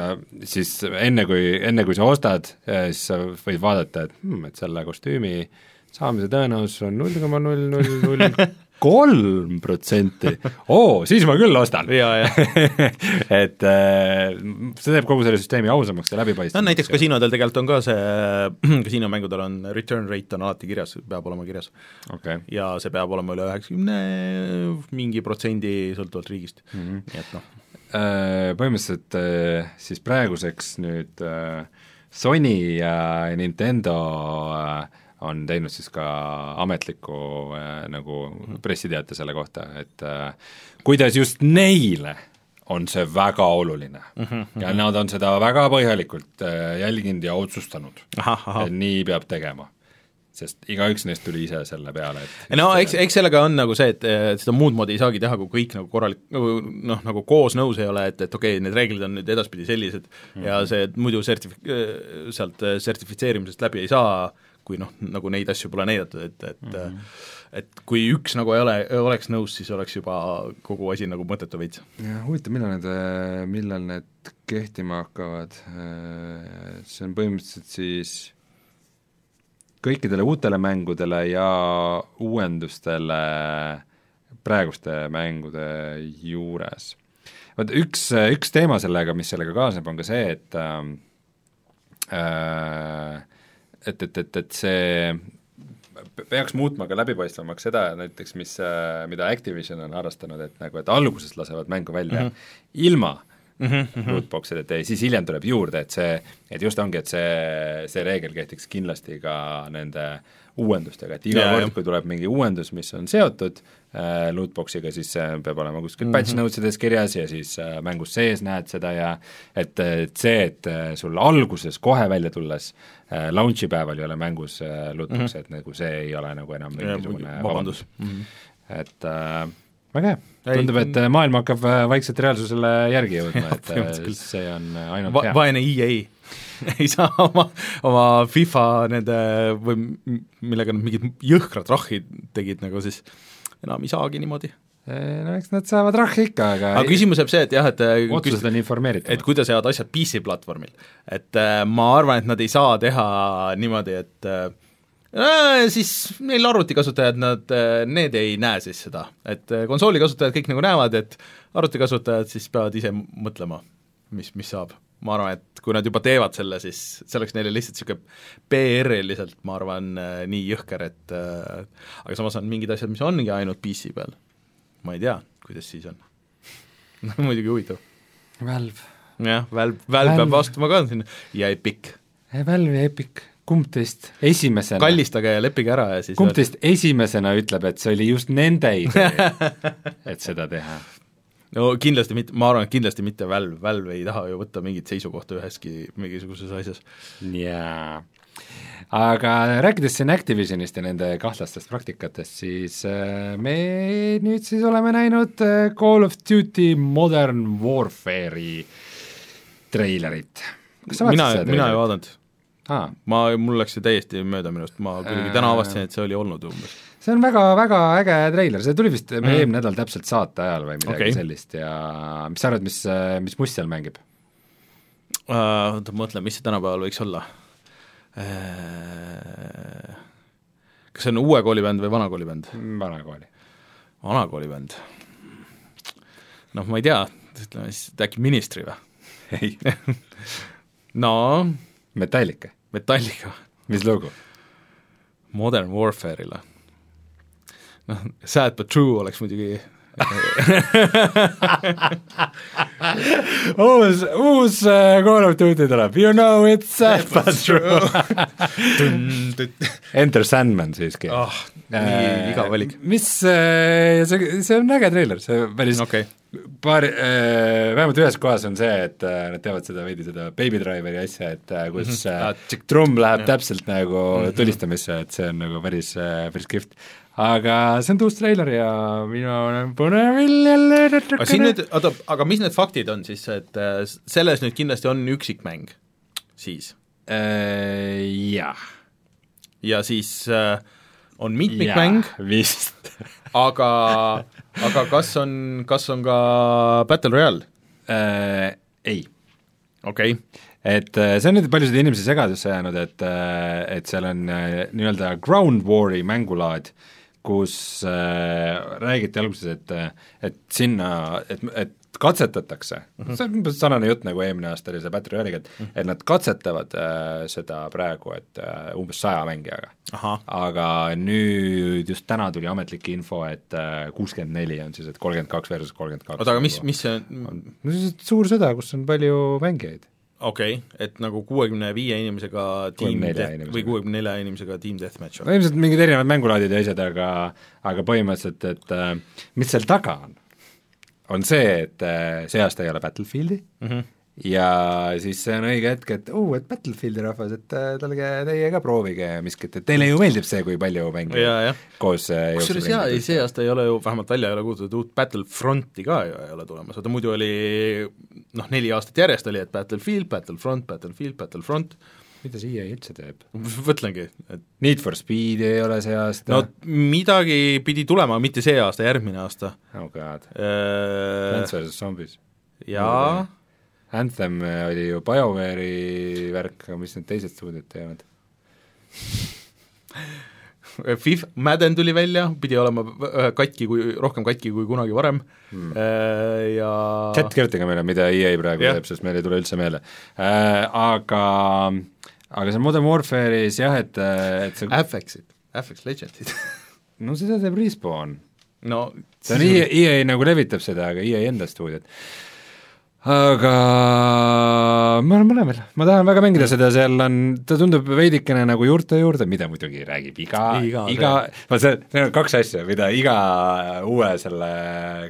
siis enne, kui, enne kui sa ostad, siis sa võid vaadata, et hmm, et selle kostüümi saamise tõenäosus on null koma null null null kolm protsenti, oo, siis ma küll ostan. et äh, see teeb kogu selle süsteemi ausamaks ja läbipaistvamaks. no näiteks kasiinodel tegelikult on ka see, kasiinomängudel on return rate on alati kirjas, peab olema kirjas okay.. ja see peab olema üle üheksakümne mingi protsendi, sõltuvalt riigist mm, -hmm. nii et noh Äh, põhimõtteliselt äh, siis praeguseks nüüd Sony ja Nintendo äh, on teinud siis ka ametliku äh, nagu pressiteate selle kohta, et äh, kuidas just neile on see väga oluline mm. -hmm. ja nad on seda väga põhjalikult äh, jälginud ja otsustanud, et nii peab tegema sest igaüks neist tuli ise selle peale, et no eks, eks sellega on nagu see, et seda muud moodi ei saagi teha, kui kõik nagu korralik, nagu noh, nagu koos nõus ei ole, et, et okei okay,, need reeglid on nüüd edaspidi sellised mm -hmm. ja see muidu sertif-, sealt sertifitseerimisest läbi ei saa, kui noh, nagu neid asju pole näidatud, et, et mm -hmm. et kui üks nagu ei ole, oleks nõus, siis oleks juba kogu asi nagu mõttetu veits. huvitav, millal need, millal need kehtima hakkavad, see on põhimõtteliselt siis kõikidele uutele mängudele ja uuendustele praeguste mängude juures. vot üks, üks teema sellega, mis sellega kaasneb, on ka see, et äh, et, et, et, et see peaks muutma ka läbipaistvamaks seda näiteks, mis, mida Activision on harrastanud, et nagu, et alguses lasevad mängu välja mm -hmm. ilma mm -hmm. lootbox'ideta ja siis hiljem tuleb juurde, et see, et just ongi, et see, see reegel kehtiks kindlasti ka nende uuendustega, et iga yeah, kord, kui tuleb mingi uuendus, mis on seotud äh, lootbox'iga, siis see peab olema kuskil mm -hmm. patch notes ides kirjas ja siis äh, mängus sees näed seda ja et, et see, et äh, sul alguses kohe välja tulles äh, launch'i päeval ei ole mängus äh, lootbox'e mm, -hmm. et nagu see ei ole nagu enam mingisugune vabandus mm. -hmm. et äh, väga hea, tundub, et äh, maailm hakkab äh, vaikselt reaalsusele järgi jõudma, et äh, see on ainult Va hea. vaene EA ei saa oma, oma FIFA nende või millega nad mingid jõhkrad rahid tegid nagu siis, enam ei saagi niimoodi no eks nad saavad rahhi ikka, aga aga küsimus jääb see, et jah, et otsused on informeeritud. et kuidas jäävad asjad PC-platvormil. et äh, ma arvan, et nad ei saa teha niimoodi, et äh, siis neil arvutikasutajad, nad, need ei näe siis seda, et konsooli kasutajad kõik nagu näevad, et arvutikasutajad siis peavad ise mõtlema, mis, mis saab ma arvan, et kui nad juba teevad selle, siis see oleks neile lihtsalt niisugune PR-iliselt, ma arvan, äh, nii jõhker, et äh, aga samas on mingid asjad, mis ongi ainult PC peal. ma ei tea, kuidas siis on muidugi huvitav. Valve. jah, Valve, Valve peab astuma ka sinna ja Epic. Valve ja Epic, kumb teist esimesena kallistage ja leppige ära ja siis kumb teist esimesena ütleb, et see oli just nende idee et seda teha? no kindlasti mitte, ma arvan, et kindlasti mitte Valve, Valve ei taha ju võtta mingit seisukohta üheski mingisuguses asjas. jaa, aga rääkides siin Activisionist ja nende kahtlastest praktikatest, siis äh, me nüüd siis oleme näinud äh, Call of Duty Modern Warfare'i treilerit. mina, mina ei vaadanud ah.. ma, mul läks see täiesti mööda minust, ma kuidagi täna avastasin, et see oli olnud umbes see on väga, väga äge treiler, see tuli vist mm. meil eelmine nädal täpselt saate ajal või midagi okay. sellist ja mis sa arvad, mis, mis must seal mängib uh,? Oota, ma mõtlen, mis see tänapäeval võiks olla uh,? Kas see on uue kooli bänd või vana kooli bänd? vana kooli. vana kooli bänd? noh, ma ei tea, ütleme siis, äkki Ministry või? ei no Metallica. Metallica. mis lugu? Modern Warfare'ile noh, Sad but true oleks muidugi uus, uus Call of Duty tuleb, you know it's sad but true Enter Sandman siiski oh, nii äh, igav valik. mis äh,, see, see on äge treiler, see päris okay. paari äh,, vähemalt ühes kohas on see, et äh, nad teevad seda veidi seda Baby Driveri asja, et äh, kus mm -hmm. äh, trumm läheb ja. täpselt nagu -hmm. tulistamisse, et see on nagu päris äh,, päris kihvt aga see on uus treiler ja mina olen põnevil jälle aga siin nüüd, oota, aga mis need faktid on siis, et äh, selles nüüd kindlasti on üksikmäng siis äh,? Jah. ja siis äh, on mitmikmäng, vist aga, aga kas on, kas on ka Battle Royale äh,? Ei. okei okay et äh, see on nüüd paljusid inimesi segadusse jäänud, et, äh, et seal on nii-öelda ground war'i mängulaad kus äh, räägiti alguses, et, et sinna, et, et katsetatakse mm, -hmm. see on umbes sarnane jutt, nagu eelmine aasta oli see Battle Royale'iga, et mm -hmm. et nad katsetavad äh, seda praegu, et äh, umbes saja mängijaga. aga nüüd just täna tuli ametlik info, et kuuskümmend neli on siis, et kolmkümmend kaks versus kolmkümmend kaks. oota, aga mis, mis see on? no see suur sõda, kus on palju mängijaid okei okay,, et nagu kuuekümne viie inimesega tiim death või kuuekümne nelja inimesega tiim deathmatch no ilmselt mingid erinevad mängulaadid ja asjad, aga aga põhimõtteliselt, et äh, mis seal taga on? on see, et äh, see aasta ei ole Battlefieldi mm -hmm. Ja siis see on õige hetk, et oo uh,, et Battlefieldi rahvas, et äh, tulge teie ka proovige miskit, et teile ju meeldib see, kui palju mänge ja, ja. koos äh, kusjuures jaa, ei see aasta ei ole ju, vähemalt välja ei ole kuulutatud, uut Battlefronti ka ju ei ole tulemas, vaata muidu oli noh, neli aastat järjest oli, et Battlefield, Battlefront, Battlefield, Battlefront, mida see EA üldse teeb? mõtlengi, et Need for Speed ei ole see aasta no midagi pidi tulema, mitte see aasta, järgmine aasta. oh god äh,. Plants vs Zombies. jaa. Anthem oli ju BioWare'i värk, aga mis need teised stuudiod teevad FIFA, Madden tuli välja, pidi olema katki kui, rohkem katki kui kunagi varem hmm. ja chat kirjutage meile, mida EA praegu yeah. teeb, sest meil ei tule üldse meelde äh,. Aga aga seal Modern Warfare'is jah, et, et see FX-id, FX Legendsid no seda teeb Respawn. no see on EA, EA nagu levitab seda, aga EA enda stuudiot aga ma olen mõlemal, ma tahan väga mängida seda, seal on, ta tundub veidikene nagu juurte juurde, mida muidugi räägib iga, iga, iga, vaat see, need on kaks asja, mida iga uue selle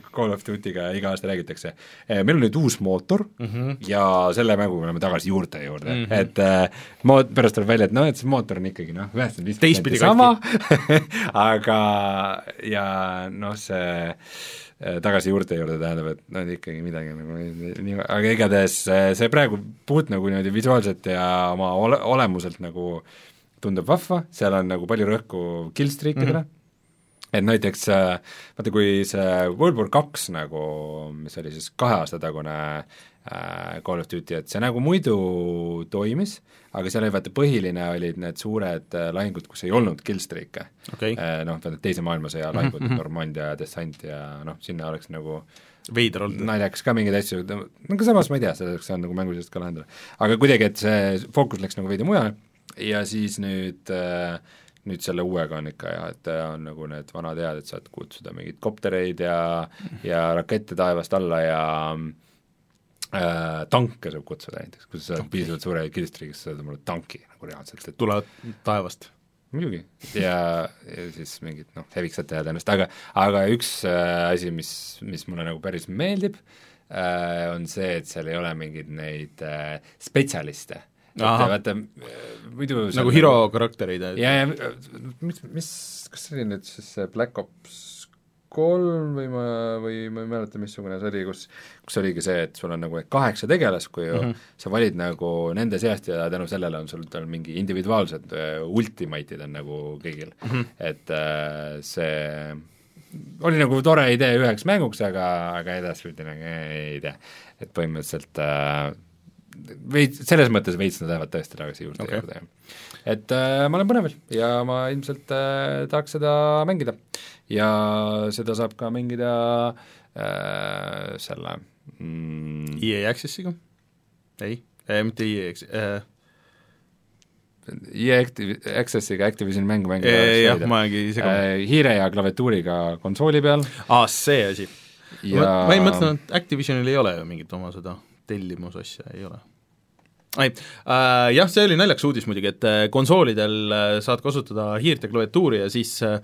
Call of Duty'ga iga aasta räägitakse. Eh, meil on nüüd uus mootor mm -hmm. ja selle mänguga oleme tagasi juurte juurde mm, -hmm. et äh, mo-, pärast tuleb välja, et noh, et see mootor on ikkagi noh, üheksakümmend viis protsenti sama aga ja noh, see tagasi juurte juurde tähendab, et noh, ikkagi midagi nagu nii, aga igatahes see praegu puht nagu niimoodi visuaalselt ja oma ole, olemuselt nagu tundub vahva, seal on nagu palju rõhku killstreakidele mm, -hmm. et näiteks äh, vaata, kui see World War kaks nagu, mis oli siis kahe aasta tagune äh, Call of Duty, et see nagu muidu toimis, aga seal oli vaata põhiline olid need suured äh, lahingud, kus ei olnud killstreak'e okay.. Äh, noh, Teise maailmasõja mhm, lahingud mm, -hmm. Normandia ja dessant ja noh, sinna oleks nagu veider olnud. naljakas ka mingeid asju, no aga samas ma ei tea, seda oleks saanud nagu mänguliselt ka lahendada. aga kuidagi, et see fookus läks nagu veidi mujale ja siis nüüd äh, nüüd selle uuega on ikka jah, et on nagu need vanad head, et saad kutsuda mingeid koptereid ja ja rakette taevast alla ja äh, tanke saab kutsuda näiteks, kui sa oled okay. piisavalt suure kilstriga, siis sa saad omale tanki nagu reaalselt, et tulevad taevast? muidugi, ja, ja siis mingid noh, heviksad teha tõenäoliselt, aga aga üks äh, asi, mis, mis mulle nagu päris meeldib äh,, on see, et seal ei ole mingeid neid äh, spetsialiste. vaata, muidu nagu hero karakterid? ja, ja mis, mis, kas see oli nüüd siis see Black Ops kolm või ma, või ma ei mäleta, missugune see oli, kus kus oligi see, et sul on nagu kaheksa tegelast, kui ju mm -hmm. sa valid nagu nende seast ja tänu sellele on sul tal mingi individuaalsed uh, ultimate'id on nagu kõigil mm, -hmm. et uh, see oli nagu tore idee üheks mänguks, aga, aga edaspidi nagu ei tea, et põhimõtteliselt uh, veits, selles mõttes veits nad lähevad tõesti tagasi juurde okay. juurde, jah. et äh, ma olen põnevil ja ma ilmselt äh, tahaks seda mängida. Ja seda saab ka mängida äh, selle mm, EA Accessiga? ei äh,, mitte EA Access äh,, EA Activ-, Accessiga Activisioni mängu mängida jah, ma olengi seganud äh,. hiire ja klaviatuuriga konsooli peal. aa, see asi ja.... ma, ma ei mõtlenud, et Activisionil ei ole ju mingit oma seda tellimusasja ei ole ei äh,, jah, see oli naljakas uudis muidugi, et äh, konsoolidel äh, saad kasutada hiirt ja klaviatuuri ja siis äh,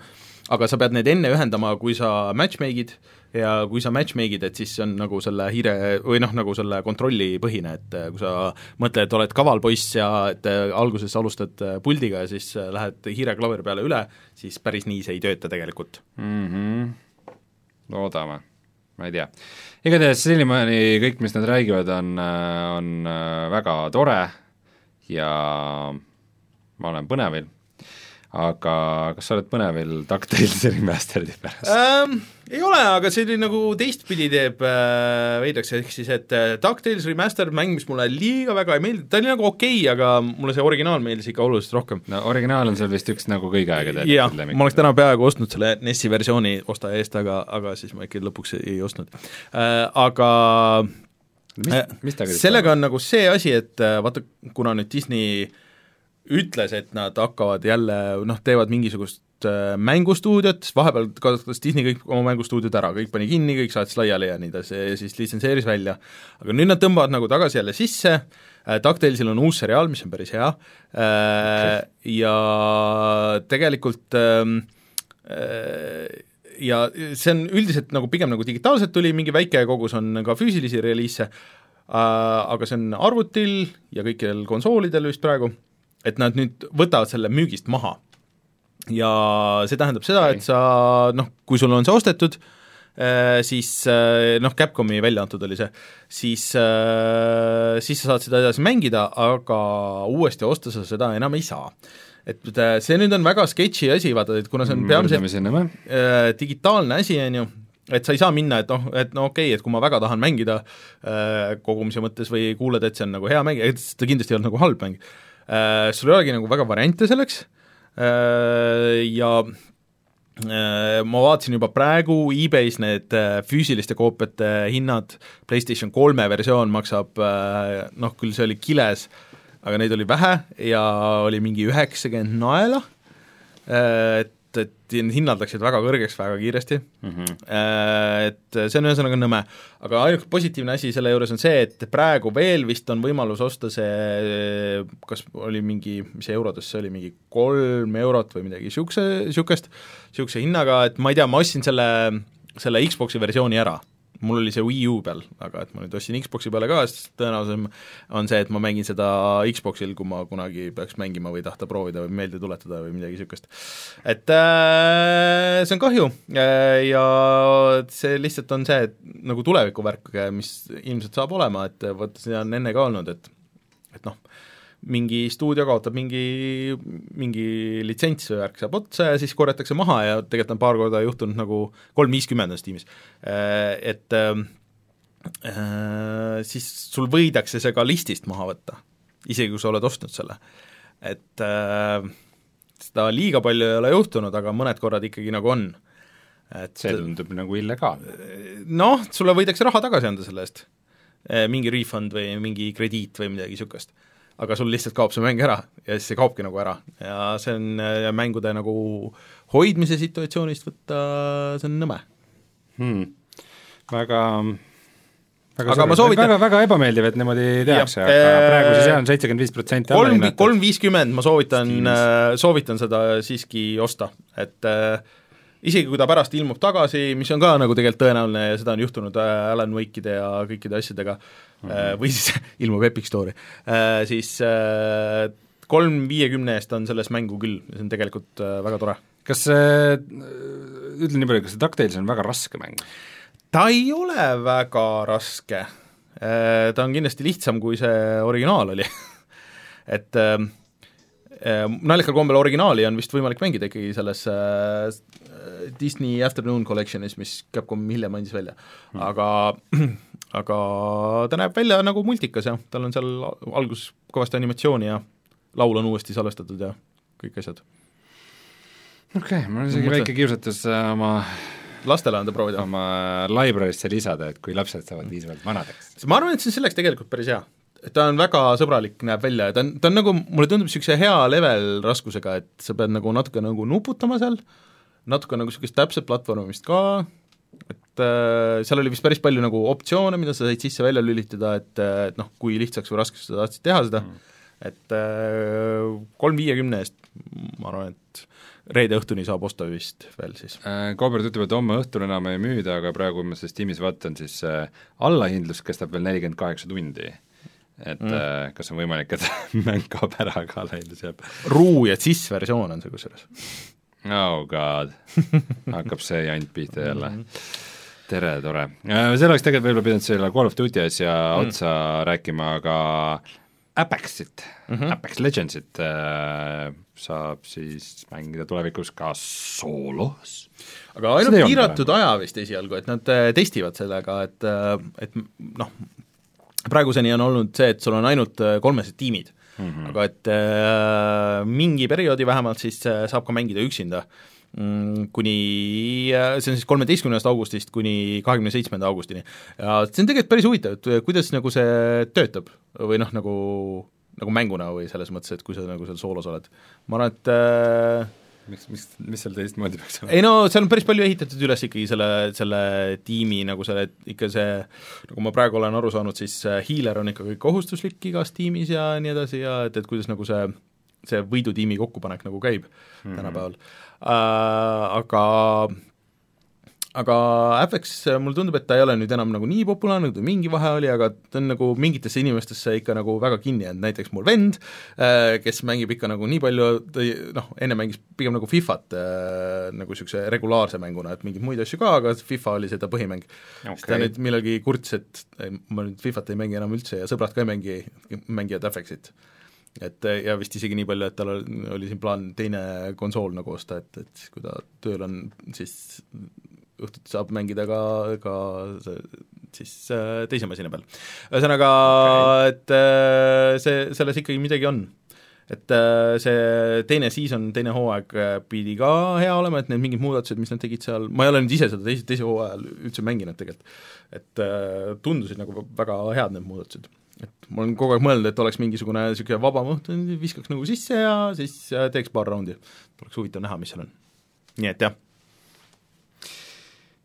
aga sa pead need enne ühendama, kui sa matchmake'id ja kui sa matchmake'id, et siis see on nagu selle hiire või noh, nagu selle kontrolli põhine, et kui sa mõtled, oled kaval poiss ja et alguses alustad puldiga ja siis lähed hiire-klaveri peale üle, siis päris nii see ei tööta tegelikult mm. -hmm. loodame ma ei tea. igatahes senimaani kõik, mis nad räägivad, on, on äh, väga tore ja ma olen põnevil, aga kas sa oled põnevil DuckTalesi remaster'i pärast ähm,? Ei ole, aga see oli nagu teistpidi teeb äh, veidraks, ehk siis et äh, DuckTales Remastered mäng, mis mulle liiga väga ei meeldi, ta oli nagu okei okay,, aga mulle see originaal meeldis ikka oluliselt rohkem. no originaal on sul vist üks nagu kõige aegateatud jah, ma oleks täna peaaegu ostnud selle NES-i versiooni osta eest, aga, aga siis ma ikkagi lõpuks ei ostnud äh,. Aga mis, äh, mis sellega on nagu see asi, et äh, vaata, kuna nüüd Disney ütles, et nad hakkavad jälle noh, teevad mingisugust äh, mängustuudiot, sest vahepeal kasutas Disney kõik oma mängustuudiod ära, kõik pani kinni, kõik saatis laiali ja nii edasi ja siis litsenseeris välja. aga nüüd nad tõmbavad nagu tagasi jälle sisse äh,, DuckTalesil on uus seriaal, mis on päris hea äh, ja tegelikult ähm, äh, ja see on üldiselt nagu pigem nagu digitaalselt tuli, mingi väike kogus on ka füüsilisi reliise äh,, aga see on arvutil ja kõikidel konsoolidel vist praegu et nad nüüd võtavad selle müügist maha. ja see tähendab seda, et sa noh, kui sul on see ostetud, äh, siis äh, noh, Capcomi välja antud oli see, siis, äh, siis sa saad seda edasi mängida, aga uuesti osta sa seda enam ei saa. Et see nüüd on väga sketši asi, vaata, et kuna see on peamiselt äh, digitaalne asi, on ju, et sa ei saa minna, et noh, et no okei okay,, et kui ma väga tahan mängida äh, kogumise mõttes või kuuled, et see on nagu hea mäng, et ta kindlasti ei olnud nagu halb mäng. äh,, Äh, sul ei olegi nagu väga variante selleks. Äh, ja äh, ma vaatasin juba praegu e-base need füüsiliste koopiate hinnad, PlayStation kolme versioon maksab noh, küll see oli kiles, aga neid oli vähe ja oli mingi üheksakümmend naela, et et, hinnad läksid väga kõrgeks väga kiiresti mm, -hmm. et see on ühesõnaga nõme. aga ainuke positiivne asi selle juures on see, et praegu veel vist on võimalus osta see, kas oli mingi, mis eurodes see oli, mingi kolm eurot või midagi niisuguse, niisugust, niisuguse hinnaga, et ma ei tea, ma ostsin selle, selle Xbox'i versiooni ära mul oli see Wii U peal, aga et ma nüüd ostsin Xboxi peale ka, sest tõenäolisem on see, et ma mängin seda Xboxil, kui ma kunagi peaks mängima või tahta proovida või meelde tuletada või midagi niisugust. et äh, see on kahju äh, ja see lihtsalt on see, et nagu tulevikuvärk, mis ilmselt saab olema, et vot see on enne ka olnud, et et noh, mingi stuudio kaotab mingi, mingi litsents või värk saab otsa ja siis korjatakse maha ja tegelikult on paar korda juhtunud nagu kolm viiskümmend on Steamis, äh, et äh, siis sul võidakse see ka listist maha võtta, isegi kui sa oled ostnud selle. et äh, seda liiga palju ei ole juhtunud, aga mõned korrad ikkagi nagu on. et see tundub nagu illegaalne. noh, sulle võidakse raha tagasi anda selle eest, mingi refund või mingi krediit või midagi niisugust aga sul lihtsalt kaob see mäng ära ja siis see kaobki nagu ära. Ja see on ja mängude nagu hoidmise situatsioonist võtta, see on nõme. Hmm.. väga väga aga ma soovitan väga, väga ebameeldiv, et niimoodi tehakse, aga äh, praegu siis jah, on seitsekümmend viis protsenti kolm, kolm viiskümmend ma soovitan, äh, soovitan seda siiski osta, et äh, isegi kui ta pärast ilmub tagasi, mis on ka nagu tegelikult tõenäoline ja seda on juhtunud äh, Alan Wake'ide ja kõikide asjadega mm, -hmm. või siis ilmub Epic Story, äh, siis kolm viiekümne eest on selles mängu küll, see on tegelikult väga tore. kas see, ütle nii palju, kas see DuckTales on väga raske mäng? ta ei ole väga raske, ta on kindlasti lihtsam, kui see originaal oli et naljakal kombel originaali on vist võimalik mängida ikkagi selles Disney Afternoon Collectionis, mis Capcom hiljem andis välja hmm., aga aga ta näeb välja nagu multikas ja tal on seal alguses kõvasti animatsiooni ja laul on uuesti salvestatud ja kõik asjad. okei okay,, mul on isegi väike kiusatus äh, oma lastele anda proovida. oma library'sse lisada, et kui lapsed saavad piisavalt vanadeks. ma arvan, et see on selleks tegelikult päris hea. ta on väga sõbralik, näeb välja ja ta on, ta on nagu, mulle tundub niisuguse hea level raskusega, et sa pead nagu natuke nagu nuputama seal, natuke nagu niisugust täpset platvormimist ka, et äh, seal oli vist päris palju nagu optsioone, mida sa said sisse-välja lülitada, et, et noh, kui lihtsaks või raskeks sa tahtsid teha seda mm., et äh, kolm viiekümne eest ma arvan, et reede õhtuni saab osta vist veel siis äh,. Kaubert ütleb, et homme õhtul enam ei müüda, aga praegu ma selles tiimis vaatan, siis äh, allahindlus kestab veel nelikümmend kaheksa tundi. et mm. äh, kas on võimalik, et mäng kaob ära, aga allahindlus jääb? Ruu ja CIS versioon on see kusjuures oh god, hakkab see jant pihta jälle mm. -hmm. tere, tore. Äh, see oleks tegelikult võib-olla pidanud selle Call of Duty asja mm. otsa rääkima, aga Apexit mm, -hmm. Apex Legendsit äh, saab siis mängida tulevikus ka soolos. aga ainult piiratud aja vist esialgu, et nad äh, testivad sellega, et, äh, et noh, praeguseni on olnud see, et sul on ainult kolmesed tiimid mm, -hmm. aga et äh, mingi perioodi vähemalt siis saab ka mängida üksinda mm, kuni, see on siis kolmeteistkümnendast augustist kuni kahekümne seitsmenda augustini. ja see on tegelikult päris huvitav, et kuidas nagu see töötab või noh, nagu nagu mänguna või selles mõttes, et kui sa nagu seal soolos oled. ma arvan, et äh, miks, miks, mis seal teistmoodi peaks olema? ei no seal on päris palju ehitatud üles ikkagi selle, selle tiimi nagu selle, ikka see, nagu ma praegu olen aru saanud, siis hiiler on ikka kõik kohustuslik igas tiimis ja nii edasi ja et, et kuidas nagu see, see võidutiimi kokkupanek nagu käib mm -hmm. tänapäeval äh,. Aga aga Apex, mulle tundub, et ta ei ole nüüd enam nagu nii populaarne, kui ta mingi vahe oli, aga ta on nagu mingitesse inimestesse ikka nagu väga kinni jäänud, näiteks mul vend, äh, kes mängib ikka nagu nii palju, ta noh, enne mängis pigem nagu Fifat äh, nagu niisuguse regulaarse mänguna, et mingeid muid asju ka, aga FIFA oli see ta põhimäng. Okay.. siis ta nüüd millalgi kurtis, et ma nüüd Fifat ei mängi enam üldse ja sõbrad ka ei mängi, mängivad Apexit. Et ja vist isegi nii palju, et tal oli siin plaan teine konsool nagu osta, et, et kui ta tööl on, siis õhtuti saab mängida ka, ka siis äh, teise masina peal. ühesõnaga okay., et äh, see, selles ikkagi midagi on. et äh, see teine season, teine hooaeg pidi ka hea olema, et need mingid muudatused, mis nad tegid seal, ma ei ole nüüd ise seda teise, teise hooajal üldse mänginud tegelikult, et tundusid nagu väga head need muudatused et ma olen kogu aeg mõelnud, et oleks mingisugune niisugune vabam õhtu, viskaks nagu sisse ja siis teeks paar raundi. oleks huvitav näha, mis seal on. nii et jah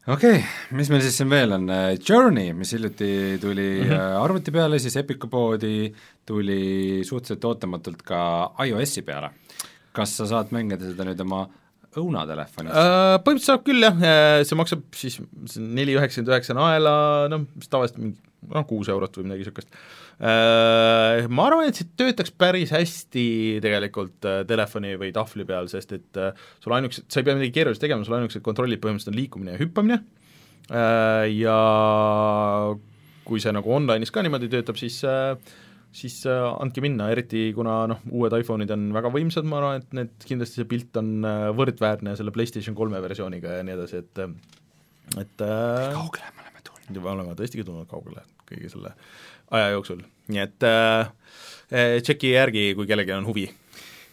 okei okay,, mis meil siis siin veel on, Journey, mis hiljuti tuli mm -hmm. arvuti peale, siis Epiku poodi, tuli suhteliselt ootamatult ka iOS-i peale. kas sa saad mängida seda nüüd oma õunatelefonis äh,? Põhimõtteliselt saab küll jah, äh, see maksab siis neli üheksakümmend üheksa naela, noh, mis tavaliselt mingi noh, kuus eurot või midagi niisugust Äh, ma arvan, et see töötaks päris hästi tegelikult äh, telefoni või tahvli peal, sest et äh, sul ainukesed, sa ei pea midagi keerulist tegema, sul ainukesed kontrollid põhimõtteliselt on liikumine ja hüppamine ja kui see nagu online'is ka niimoodi töötab, siis siis andke minna, eriti kuna noh, uued iPhone'id on väga võimsad, ma arvan, et need, kindlasti see pilt on võrdväärne selle PlayStation kolme versiooniga ja nii edasi, et et kaugele me oleme tulnud? Me oleme tõesti tulnud kaugele kõige selle aja jooksul, nii et äh, äh, tšeki järgi, kui kellelgi on huvi.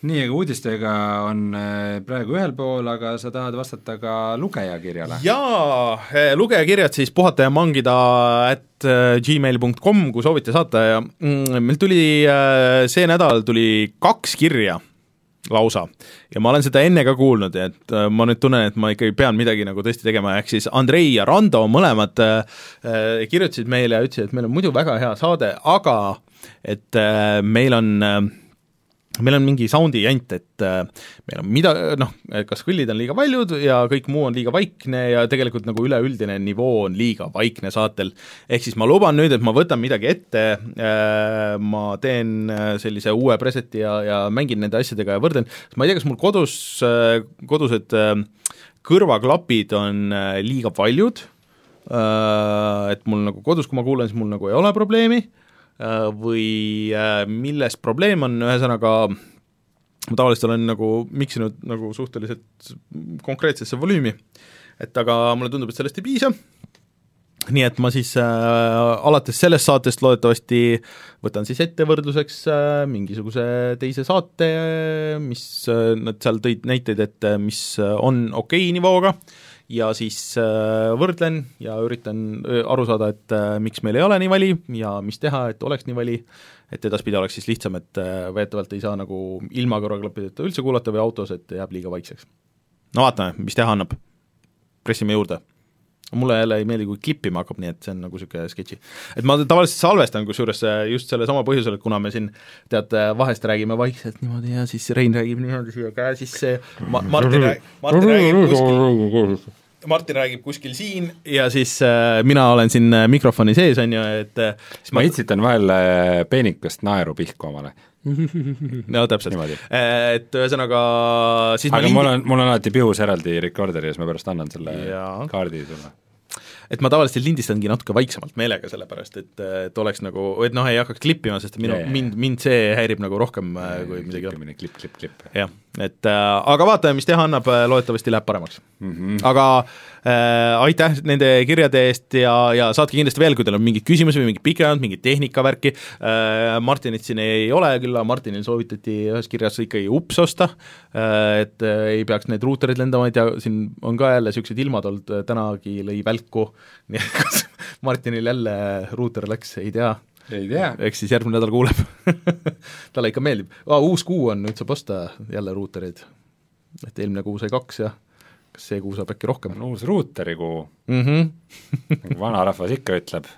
Nii, aga uudistega on äh, praegu ühel pool, aga sa tahad vastata ka lugejakirjale? jaa, äh, lugejakirjad siis puhata ja mangida at gmail.com, kui soovite saata ja mm, meil tuli see nädal tuli kaks kirja lausa. ja ma olen seda enne ka kuulnud, et äh, ma nüüd tunnen, et ma ikkagi pean midagi nagu tõesti tegema, ehk siis Andrei ja Rando mõlemad äh, kirjutasid meile ja ütlesid, et meil on muidu väga hea saade, aga et äh, meil on äh, meil on mingi soundi jant, et äh, meil on mida, noh, kas kõllid on liiga paljud ja kõik muu on liiga vaikne ja tegelikult nagu üleüldine nivoo on liiga vaikne saatel. ehk siis ma luban nüüd, et ma võtan midagi ette äh,, ma teen äh, sellise uue preseti ja, ja mängin nende asjadega ja võrdlen, ma ei tea, kas mul kodus kodused kõrvaklapid on liiga paljud et mul nagu kodus, kui ma kuulan, siis mul nagu ei ole probleemi või äh, milles probleem on, ühesõnaga ma tavaliselt olen nagu miksinud nagu suhteliselt konkreetsesse volüümi, et aga mulle tundub, et sellest ei piisa, nii et ma siis äh, alates sellest saatest loodetavasti võtan siis ette võrdluseks äh, mingisuguse teise saate, mis äh, nad seal tõid näiteid, et mis on okei okay nivooga äh,, ja siis äh, võrdlen ja üritan äh, aru saada, et äh, miks meil ei ole nii vali ja mis teha, et oleks nii vali, et edaspidi oleks siis lihtsam, et väidetavalt ei saa nagu ilma kõrvaklappideta üldse kuulata või autos, et jääb liiga vaikseks. no vaatame, mis teha annab. pressime juurde mulle jälle ei meeldi, kui klippima hakkab, nii et see on nagu niisugune sketši. et ma tavaliselt salvestan kusjuures just selle sama põhjusel, et kuna me siin tead, vahest räägime vaikselt niimoodi ja siis Rein räägib niimoodi siia käe sisse ma-, Martin räägib, Martin räägib kuskil Martin räägib kuskil siin ja siis äh, mina olen siin äh, mikrofoni sees, on ju, et äh, siis ma itsitan vahel äh, peenikest naeru pihku omale no täpselt, äh, et ühesõnaga siis aga lindi... mul on, mul on alati pihus eraldi rekorder ja siis ma pärast annan selle ja. kaardi sulle et ma tavaliselt lindistangi natuke vaiksemalt meelega, sellepärast et, et oleks nagu, et noh, ei hakkaks klippima, sest minu, mind, mind see häirib nagu rohkem äh, kui midagi klippimine, klipp, klipp, klipp. jah, et äh, aga vaatame, mis teha annab, loodetavasti läheb paremaks mm. -hmm. aga äh, aitäh nende kirjade eest ja, ja saatke kindlasti veel, kui teil on mingeid küsimusi või mingit pikemalt, mingit tehnikavärki äh,, Martinit siin ei ole, küll aga Martinil soovitati ühes kirjas ikkagi ups osta äh,, et äh, ei peaks need ruuterid lendama, ei tea, siin on ka jälle niisugused ilmad olnud, tänagi lõi välku, nii et kas Martinil jälle ruuter läks, ei tea ei tea. eks siis järgmine nädal kuuleb talle ikka meeldib ah,, uus kuu on, nüüd saab osta jälle ruuterid. et eelmine kuu sai kaks ja kas see kuu saab äkki rohkem? on uus ruuterikuu mm. -hmm. nagu vanarahvas ikka ütleb,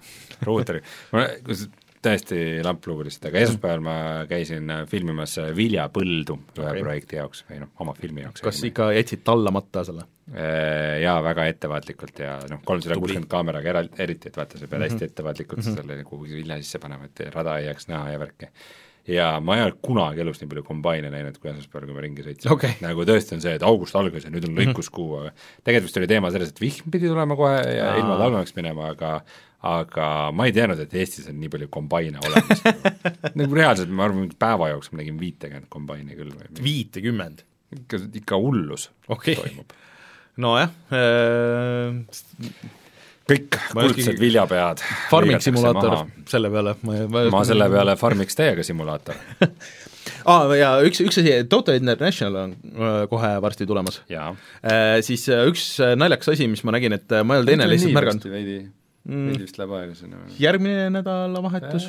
ruuteri, täiesti lamplugu lihtsalt, aga esmaspäeval ma käisin filmimas Viljapõldu ühe okay. projekti jaoks või noh, oma filmi jaoks. kas ikka jätsid tallamata selle? Äh, jaa, väga ettevaatlikult ja noh, kolmsada kuuskümmend kaameraga era-, eriti, et vaata, sa pead mm -hmm. hästi ettevaatlikult mm -hmm. selle kuhugi vilja sisse panema, et rada ei jääks näha ja värki. ja ma ei ole kunagi elus nii palju kombaine näinud kui esmaspäeval, kui ma ringi sõitsin okay.. nagu tõesti on see, et august algas ja nüüd on lõikuskuu mm, -hmm. aga tegelikult vist oli teema selles, et vihm pidi tulema kohe ja Aa. ilma talvemaks minema, aga aga ma ei teadnud, et Eestis on nii palju kombaine olemas. Nagu reaalselt, ma arvan, mingi päeva jooksul ma nägin viitekümmet kombaini küll või viitekümmend? ikka, ikka hullus okay. toimub. Nojah äh,, kõik kuldsed viljapead farming simulaator selle peale, ma ei ma, ma selle peale farmiks täiega simulaator. Ah, ja üks, üks asi, Toto International on äh, kohe varsti tulemas. Äh, siis äh, üks äh, naljakas asi, mis ma nägin, et ma ei olnud enne lihtsalt märganud veidi mm. veidi vist läheb aega sinna. järgmine nädalavahetus?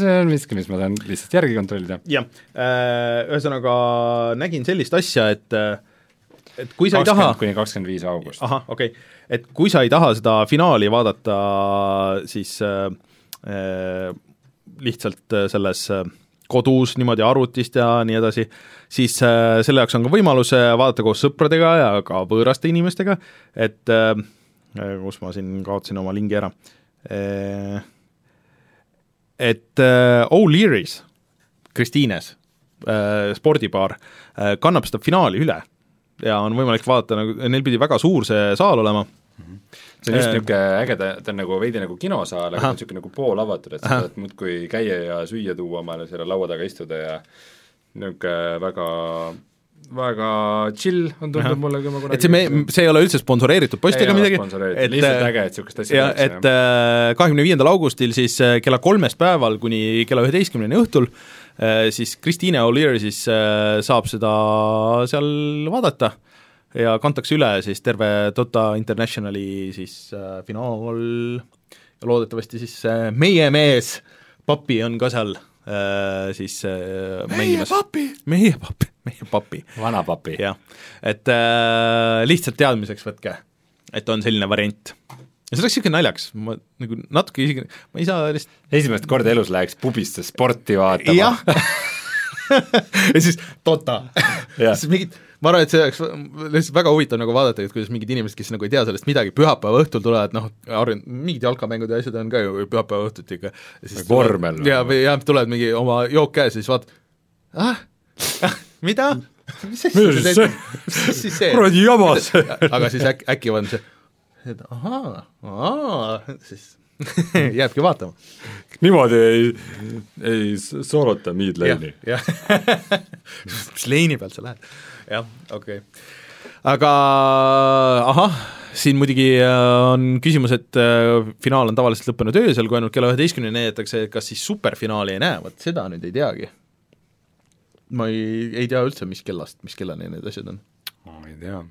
see on miski, mis ma saan lihtsalt järgi kontrollida. jah, ühesõnaga nägin sellist asja, et et kui sa ei taha kuni kakskümmend viis august. ahah, okei okay., et kui sa ei taha seda finaali vaadata siis äh, äh, lihtsalt äh, selles äh, kodus niimoodi arvutist ja nii edasi, siis äh, selle jaoks on ka võimalus äh, vaadata koos sõpradega ja ka võõraste inimestega, et äh, kus ma siin kaotasin oma lingi ära. Äh,, et äh, O'Leary's, Kristiines äh,, spordibaar äh,, kannab seda finaali üle ja on võimalik vaadata, nagu neil pidi väga suur see saal olema. See on just niisugune äge, ta, ta on nagu veidi nagu kinosaal, aga niisugune nagu poolavatud, et sa saad muudkui käia ja süüa tuua omale selle laua taga istuda ja niisugune väga väga chill on tundunud mulle, kui ma kunagi et see me, see ei ole üldse sponsoreeritud post ega midagi, et lihtsalt äge, et niisugust asja tehakse. et äh, kahekümne viiendal augustil siis äh, kella kolmest päeval kuni kella üheteistkümneni õhtul Äh, siis Christine O'Leary siis äh, saab seda seal vaadata ja kantakse üle siis terve Dota Internationali siis äh, finaal. Ja loodetavasti siis meie mees Papi on ka seal siis meie papi! meie papi, meie papi. vana papi. jah, et äh, lihtsalt teadmiseks võtke, et on selline variant ja see oleks niisugune naljakas, ma nagu natuke isegi, ma ei saa lihtsalt esimest korda elus läheks pubisse sporti vaatama. ja siis Dota siis mingid, ma arvan, et see oleks lihtsalt väga huvitav nagu vaadata, et kuidas mingid inimesed, kes nagu ei tea sellest midagi, pühapäeva õhtul tulevad, noh, mingid jalkamängud ja asjad on ka ju pühapäeva õhtuti ikka. vormel. ja, või jah, tulevad mingi oma jook käes ja siis vaatad, ah, ah, mida? mis siis see? kuradi jama see! aga siis äkki, äkki on see et ahaa, aa, siis jääbki vaatama. niimoodi ei, ei soorota mid-lane'i. mis lane'i pealt sa lähed? jah, okei okay. aga ahah, siin muidugi äh, on küsimus, et äh, finaal on tavaliselt lõppenud öösel, kui ainult kella üheteistkümneni näidatakse, kas siis superfinaali ei näe, vot seda nüüd ei teagi. ma ei, ei tea üldse, mis kellast, mis kellani need asjad on. ma ei tea.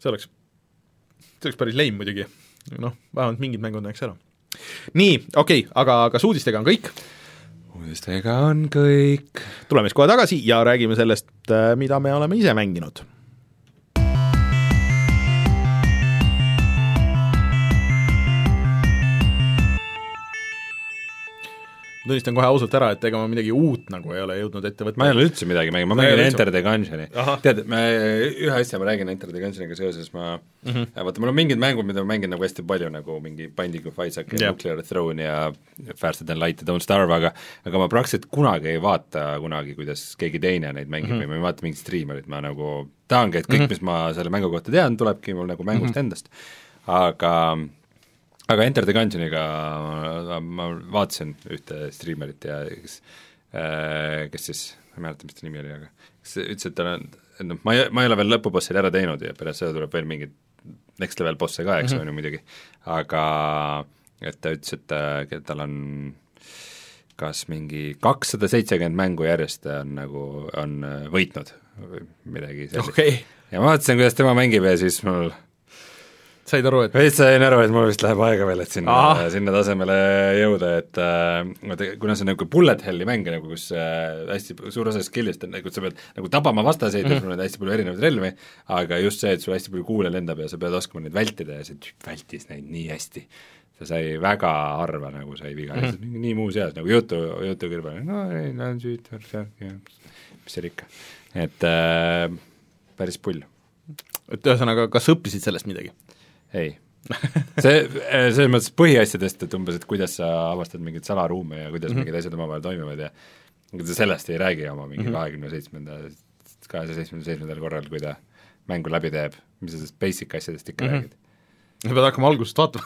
see oleks see oleks päris leim muidugi, noh, vähemalt mingid mängud näeks ära. Nii, okei okay,, aga kas uudistega on kõik? uudistega on kõik. tuleme siis kohe tagasi ja räägime sellest, äh, mida me oleme ise mänginud tunnistan kohe ausalt ära, et ega ma midagi uut nagu ei ole jõudnud ette võtta. ma ei ole üldse midagi mänginud, ma mängin Enter the Gungeoni. tead, me, ühe asja ma räägin Enter the Gungeoniga seoses, ma mm -hmm. vaata, mul on mingid mängud, mida ma mängin nagu hästi palju, nagu mingi Binding of Isaac ja yeah. Nuclear Throne ja Faster than light ja Don't starve, aga aga ma praktiliselt kunagi ei vaata kunagi, kuidas keegi teine neid mängib mm -hmm. või ma ei vaata mingit striimerit, ma nagu tahangi, et kõik mm, -hmm. mis ma selle mängu kohta tean, tulebki mul nagu mängust mm -hmm. endast aga aga Enter the Gungeoniga ma, ma vaatasin ühte striimerit ja kes äh, kes siis, ma ei mäleta, mis ta nimi oli, aga kes ütles, et tal on, et noh, ma ei, ma ei ole veel lõpubossid ära teinud ja pärast seda tuleb veel mingeid next level bosse ka, eks mm -hmm. on ju muidugi, aga et ta ütles, et äh, tal on kas mingi kakssada seitsekümmend mängu järjest on nagu, on äh, võitnud või midagi sellist. Okay.. ja ma vaatasin, kuidas tema mängib ja siis mul said aru, et veits sain aru, et mul vist läheb aega veel, et sinna, sinna tasemele jõuda, et äh, kuna see on nagu bullet hell'i mäng nagu, kus äh, hästi suur osa skill'ist on nagu sa pead nagu tabama vastaseid mm, -hmm. sul on hästi palju erinevaid relvi, aga just see, et sul hästi palju kuule lendab ja sa pead oskama neid vältida ja see tüüp vältis neid nii hästi ta sai väga harva nagu sai viga mm, -hmm. nii muuseas nagu jutu, jutu kõrval, no ei, lähen süüd, mis seal ikka, et äh, päris pull. et ühesõnaga, kas õppisid sellest midagi? Ei see, äh, selles mõttes põhiasjadest, et umbes, et kuidas sa avastad mingeid salaruume ja kuidas mm -hmm. mingid asjad omavahel toimivad ja ega ta sellest ei räägi oma mingi mhm. kahekümne seitsmenda, kahesaja seitsmekümne seitsmendal korral, kui ta mängu läbi teeb, mis sa sellest basic asjadest ikka mm -hmm. räägid sa pead hakkama algusest vaatama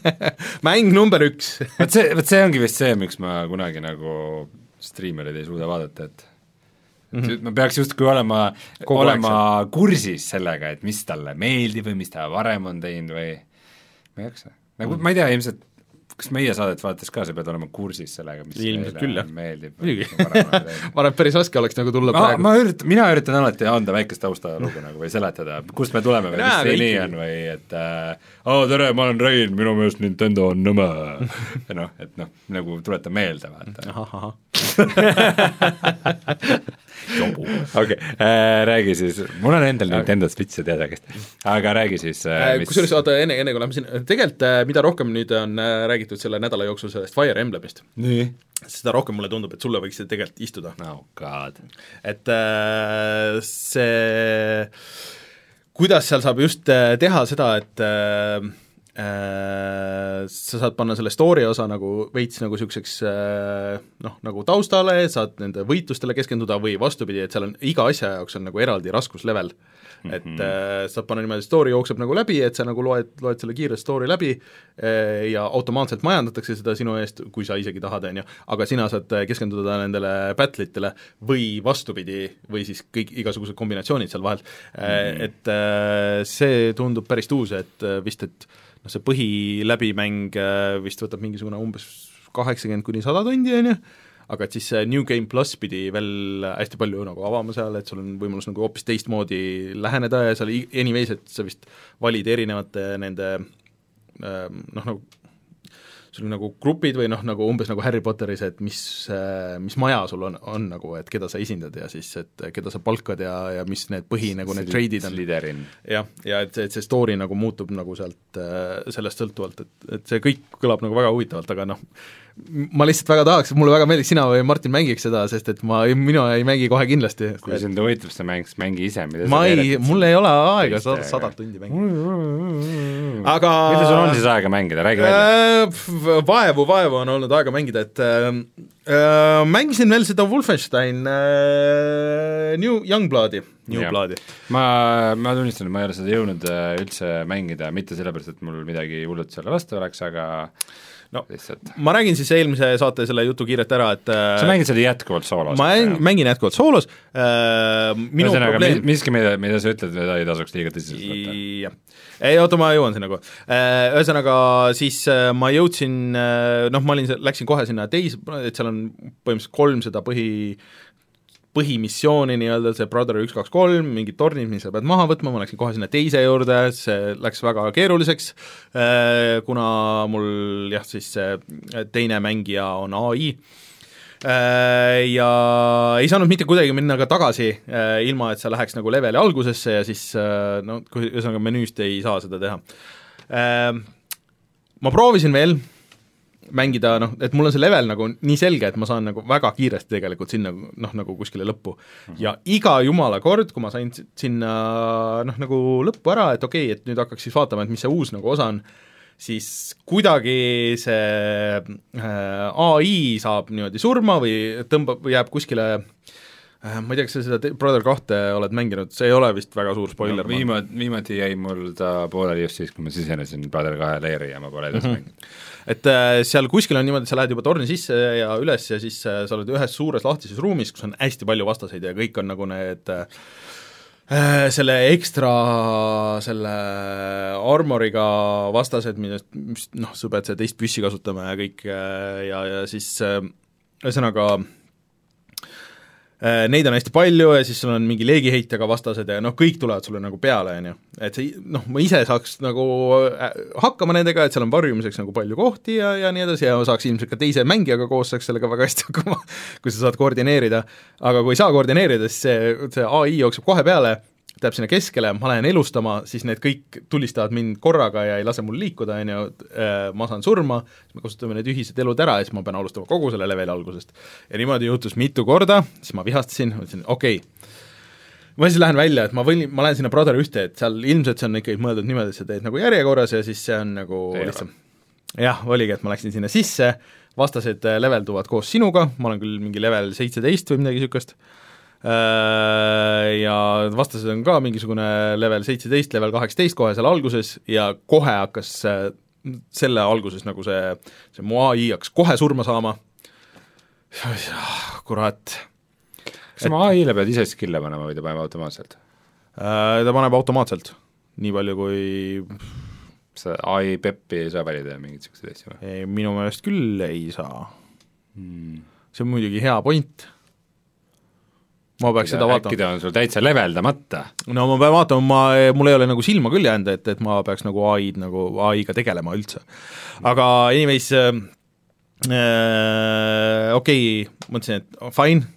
mäng number üks vot see, vot see ongi vist see, miks ma kunagi nagu striimereid ei suuda vaadata, et mm -hmm. ma peaks justkui olema, olema kursis sellega, et mis talle meeldib või mis ta varem on teinud või ma ei jaksa. nagu mm -hmm. ma ei tea, ilmselt kas meie saadet vaadates ka sa pead olema kursis sellega, mis ilmselt küll, jah. meeldib? muidugi. ma arvan, et päris raske oleks nagu tulla ma, praegu ma üritan, mina üritan alati anda väikest taustalugu nagu või seletada, kust me tuleme või mis see nii on või et äh, oo, tere, ma olen Rein, minu meelest Nintendo on nõme noh, et noh, nagu tuletan meelde, vaata. okei, äh, räägi siis, mul on endal Nintendo Switch ja tead ägest, aga räägi siis äh, äh mis... kusjuures oota, enne, enne kui lähme sinna, tegelikult mida rohkem nüüd on räägitud selle nädala jooksul sellest Fire Emblemist, seda rohkem mulle tundub, et sulle võiks see tegelikult istuda. oh god. et äh, see, kuidas seal saab just teha seda, et äh, Äh, sa saad panna selle story osa nagu veits nagu niisuguseks äh, noh, nagu taustale, saad nende võitlustele keskenduda või vastupidi, et seal on iga asja jaoks on nagu eraldi raskuslevel mm. -hmm. et äh, saad panna niimoodi, story jookseb nagu läbi, et sa nagu loed, loed selle kiire story läbi äh, ja automaatselt majandatakse seda sinu eest, kui sa isegi tahad, on ju, aga sina saad keskenduda nendele battle itele või vastupidi, või siis kõik, igasugused kombinatsioonid seal vahel mm, -hmm. et äh, see tundub päris tuus, et vist, et noh, see põhiläbimäng äh, vist võtab mingisugune umbes kaheksakümmend kuni sada tundi, on ju, aga et siis see New Game pluss pidi veel hästi palju nagu avama seal, et sul on võimalus nagu hoopis teistmoodi läheneda ja seal anyways, et sa vist valid erinevate nende ähm, noh, nagu sul on nagu grupid või noh, nagu umbes nagu Harry Potteris, et mis, äh, mis maja sul on, on nagu, et keda sa esindad ja siis, et keda sa palkad ja, ja mis need põhi nagu need trade'id on. jah, ja et et see story nagu muutub nagu sealt, äh, sellest sõltuvalt, et, et see kõik kõlab nagu väga huvitavalt, aga noh, ma lihtsalt väga tahaks, mulle väga meeldiks, sina või Martin mängiks seda, sest et ma, mina ei mängi kohe kindlasti. kui sind huvitab see mäng, siis mängi ise, mida ma ei, mul ei ole aega sada, sadat tundi mängida. aga mida sul on siis aega mängida, räägi välja äh,. vaevu, vaevu on olnud aega mängida, et äh, äh, mängisin veel seda Wolfenstein äh, New Youngbloodi, Newbloodi. ma, ma tunnistan, et ma ei ole seda jõudnud äh, üldse mängida, mitte sellepärast, et mul midagi hullut selle vastu oleks, aga no lihtsalt. ma räägin siis eelmise saate selle jutu kiirelt ära, et äh, sa mängid seda jätkuvalt soolos? ma mäng, mängin jätkuvalt soolos äh,, minu Ühesõnaga, probleem miski, mida, mida sa ütled, mida ei tasuks liiga tõsiselt võtta. jah. ei oota, ma jõuan sinna kohe. Äh, ühesõnaga siis äh, ma jõudsin, noh, ma olin, läksin kohe sinna teise, et seal on põhimõtteliselt kolm seda põhi põhimissiooni nii-öelda, see Brother üks, kaks, kolm, mingid tornid, mis sa pead maha võtma, ma läksin kohe sinna teise juurde, see läks väga keeruliseks, äh, kuna mul jah, siis see teine mängija on ai, äh, ja ei saanud mitte kuidagi minna ka tagasi, äh, ilma et sa läheks nagu leveli algusesse ja siis no ühesõnaga menüüst ei saa seda teha. Ma proovisin veel, mängida noh, et mul on see level nagu nii selge, et ma saan nagu väga kiiresti tegelikult sinna noh, nagu kuskile lõppu mm. -hmm. ja iga jumala kord, kui ma sain sinna noh, nagu lõppu ära, et okei okay,, et nüüd hakkaks siis vaatama, et mis see uus nagu osa on, siis kuidagi see äh, ai saab niimoodi surma või tõmbab, jääb kuskile Äh, ma ei tea, kas sa seda Brother kahte oled mänginud, see ei ole vist väga suur spoiler no, viimati, viimati jäi mul ta pooleli just siis, kui ma sisenesin Brother kahe leeri ja ma pole edasi mm -hmm. mänginud. et äh, seal kuskil on niimoodi, sa lähed juba torni sisse ja üles ja siis äh, sa oled ühes suures lahtises ruumis, kus on hästi palju vastaseid ja kõik on nagu need äh, äh, selle ekstra, selle armoriga vastased, millest, noh, sa pead seda teist püssi kasutama ja kõik äh, ja, ja siis äh, ühesõnaga äh, Neid on hästi palju ja siis sul on mingi leegiheitjaga vastased ja noh, kõik tulevad sulle nagu peale, on ju. et see, noh, ma ise saaks nagu äh, hakkama nendega, et seal on varjumiseks nagu palju kohti ja, ja nii edasi ja ma saaks ilmselt ka teise mängijaga koos saaks sellega väga hästi hakkama, kui sa saad koordineerida. aga kui ei saa koordineerida, siis see, see ai jookseb kohe peale, läheb sinna keskele, ma lähen elustama, siis need kõik tulistavad mind korraga ja ei lase mul liikuda, on ju, ma saan surma, siis me kasutame need ühised elud ära ja siis ma pean alustama kogu selle leveli algusest. ja niimoodi juhtus mitu korda, siis ma vihastasin, mõtlesin okei okay. ma siis lähen välja, et ma võin, ma lähen sinna Brother ühte, et seal ilmselt see on ikkagi mõeldud niimoodi, et sa teed nagu järjekorras ja siis see on nagu ole. lihtsam. jah, oligi, et ma läksin sinna sisse, vastased äh, levelduvad koos sinuga, ma olen küll mingi level seitseteist või midagi niisugust, ja vastased on ka mingisugune level seitseteist, level kaheksateist kohe seal alguses ja kohe hakkas äh, selle alguses nagu see, see mu ai hakkas kohe surma saama, kurat, kas sa oma ai-le pead ise skill'e panema või ta paneb automaatselt? Äh, ta paneb automaatselt, nii palju kui sa ai peppi ei saa valida ja mingeid niisuguseid asju või ei, minu meelest küll ei saa. hmm.? see on muidugi hea point. Ma peaks seda vaatama äkki ta on sul täitsa leveldamata? no ma pean vaatama, ma, mul ei ole nagu silma küll jäänud, et, et ma peaks nagu ai-d nagu ai-ga tegelema üldse. aga anyways äh, äh, okei okay,, mõtlesin, et fine,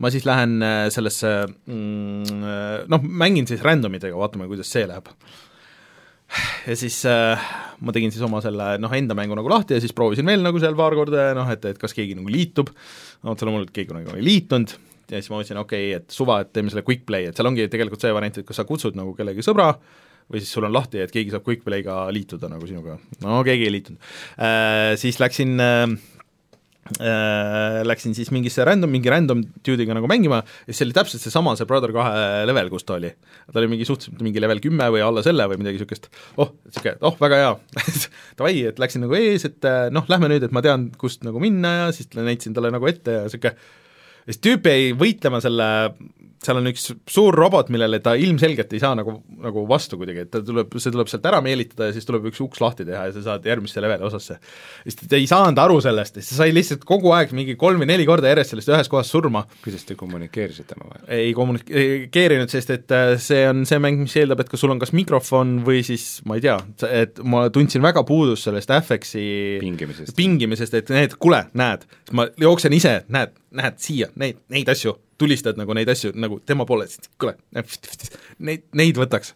ma siis lähen äh, sellesse mm, äh, noh, mängin siis random idega, vaatame, kuidas see läheb. ja siis äh, ma tegin siis oma selle noh, enda mängu nagu lahti ja siis proovisin veel nagu seal paar korda ja noh, et, et kas keegi nagu liitub, no otse loomulikult keegi nagu ei liitunud, ja siis ma mõtlesin, okei okay,, et suva, et teeme selle quick play, et seal ongi tegelikult see variant, et kas sa kutsud nagu kellegi sõbra, või siis sul on lahti, et keegi saab quick play'ga liituda nagu sinuga. no keegi ei liitunud äh,. Siis läksin äh, äh, läksin siis mingisse random, mingi random dude'iga nagu mängima ja siis oli täpselt seesama, see Brother kahe level, kus ta oli. ta oli mingi suhteliselt mingi level kümme või alla selle või midagi niisugust, oh, niisugune, oh, väga hea davai, et läksin nagu ees, et äh, noh, lähme nüüd, et ma tean, kust nagu minna ja siis näitasin talle nagu ette ja niisugune siis tüüp jäi võitlema selle, seal on üks suur robot, millele ta ilmselgelt ei saa nagu, nagu vastu kuidagi, et ta tuleb, see tuleb sealt ära meelitada ja siis tuleb üks uks lahti teha ja sa saad järgmisse leveli osasse. siis ta ei saanud aru sellest ja siis ta sai lihtsalt kogu aeg mingi kolm või neli korda järjest sellest ühes kohas surma. kuidas te kommunikeerisite omavahel? ei kommunikeerinud, sest et äh, see on see mäng, mis eeldab, et kas sul on kas mikrofon või siis ma ei tea, et ma tundsin väga puudust sellest FX-i pingimisest? pingimisest, et need, kuule, näed, ma jooksen ise, näed, näed siia, neid, neid asju, tulistad nagu neid asju nagu tema poole, kuule, neid, neid võtaks.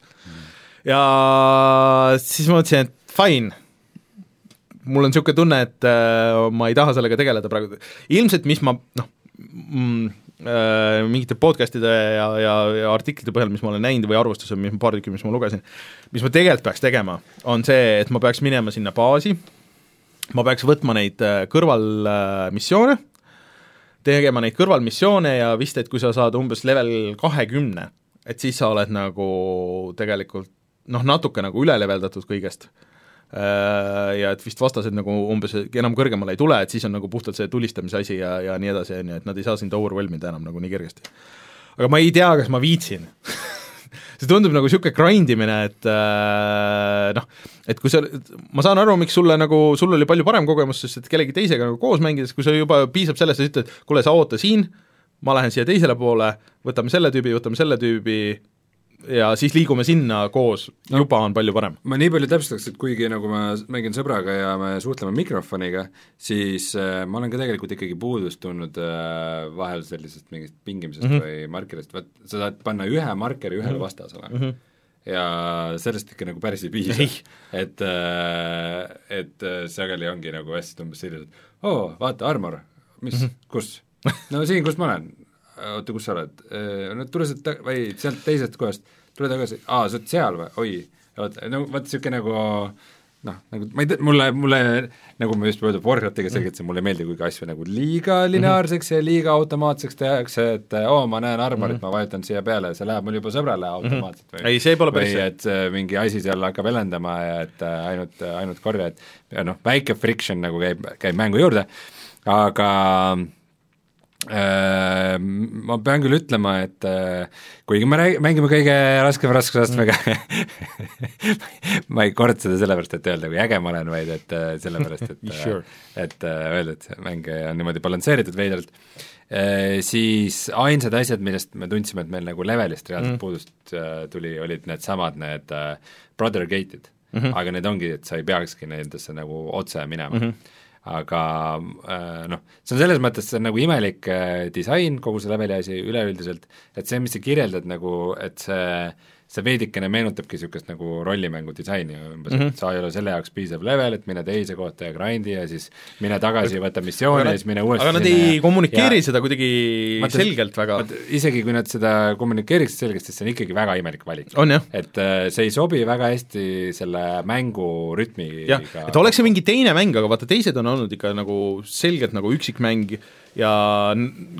ja siis ma mõtlesin, et fine, mul on niisugune tunne, et äh, ma ei taha sellega tegeleda praegu, ilmselt mis ma noh mm,, äh, mingite podcast'ide ja, ja, ja artiklite põhjal, mis ma olen näinud või arvustused, mis paar tükki, mis ma lugesin, mis ma tegelikult peaks tegema, on see, et ma peaks minema sinna baasi, ma peaks võtma neid äh, kõrvalmissioone. äh,, tegema neid kõrvalmissioone ja vist, et kui sa saad umbes level kahekümne, et siis sa oled nagu tegelikult noh, natuke nagu üle leveldatud kõigest Äh, ja et vist vastased nagu umbes enam kõrgemale ei tule, et siis on nagu puhtalt see tulistamise asi ja, ja nii edasi, on ju, et nad ei saa sind overwhelm ida enam nagu nii kergesti. aga ma ei tea, kas ma viitsin see tundub nagu niisugune grind imine, et äh, noh, et kui sa, ma saan aru, miks sulle nagu, sul oli palju parem kogemus, sest et kellegi teisega nagu koos mängides, kui sa juba piisab sellest, sa ütled, kuule, sa oota siin, ma lähen siia teisele poole, võtame selle tüübi, võtame selle tüübi, ja siis liigume sinna koos no,, juba on palju parem. ma nii palju täpsustaks, et kuigi nagu ma mängin sõbraga ja me suhtleme mikrofoniga, siis äh, ma olen ka tegelikult ikkagi puudust tundnud äh, vahel sellisest mingist pingimisest mm -hmm. või markerist, vaat sa saad panna ühe markeri ühele mm -hmm. vastasele mm. -hmm ja sellest ikka nagu päris ei piisa, et, et sageli ongi nagu hästi umbes sellised, oo, vaata, armor, mis mm, -hmm. kus? no siin, kus ma olen oota, kus sa oled? no tule sealt ta-, või sealt teisest kohast, tule tagasi, aa, sa oled seal või, oi, oota, no vot niisugune nagu noh, nagu ma ei tea, mulle, mulle nagu ma just mööda Warcraftiga selgitasin, mulle ei meeldi, kui asju nagu liiga lineaarseks ja liiga automaatseks tehakse, et oo oh,, ma näen armorit mm, -hmm. ma vajutan siia peale ja see läheb mul juba sõbrale automaatselt või ei, see pole päris või et äh, mingi asi seal hakkab helendama ja et äh, ainult, ainult korja, et noh, väike friction nagu käib, käib mängu juurde, aga Äh, ma pean küll ütlema, et äh, kuigi me räägi-, mängime kõige raskema raskusastmega ma ei kordse seda sellepärast, et öelda, kui äge ma olen, vaid et äh, sellepärast, et sure. et öelda, et mäng on niimoodi balansseeritud veidralt, siis ainsad asjad, millest me tundsime, et meil nagu levelist reaalselt mm. puudust tuli, olid needsamad, need brother gate'id mm. -hmm. aga need ongi, et sa ei peakski nendesse nagu otse minema mm. -hmm aga äh, noh, see on selles mõttes, see on nagu imelik äh, disain, kogu see leveli asi üleüldiselt, et see, mis sa kirjeldad nagu, et see see veidikene meenutabki niisugust nagu rollimängu disaini umbes mm, -hmm. et sa ei ole selle jaoks piisav level, et mine teise kohta ja grind'i ja siis mine tagasi, võta missiooni ja siis mine uuesti aga nad ei kommunikeeri ja... seda kuidagi Mõttes, selgelt väga. isegi kui nad seda kommunikeeriks selgelt, siis see on ikkagi väga imelik valik. et äh, see ei sobi väga hästi selle mängu rütmiga. et oleks see mingi teine mäng, aga vaata, teised on olnud ikka nagu selgelt nagu üksikmäng ja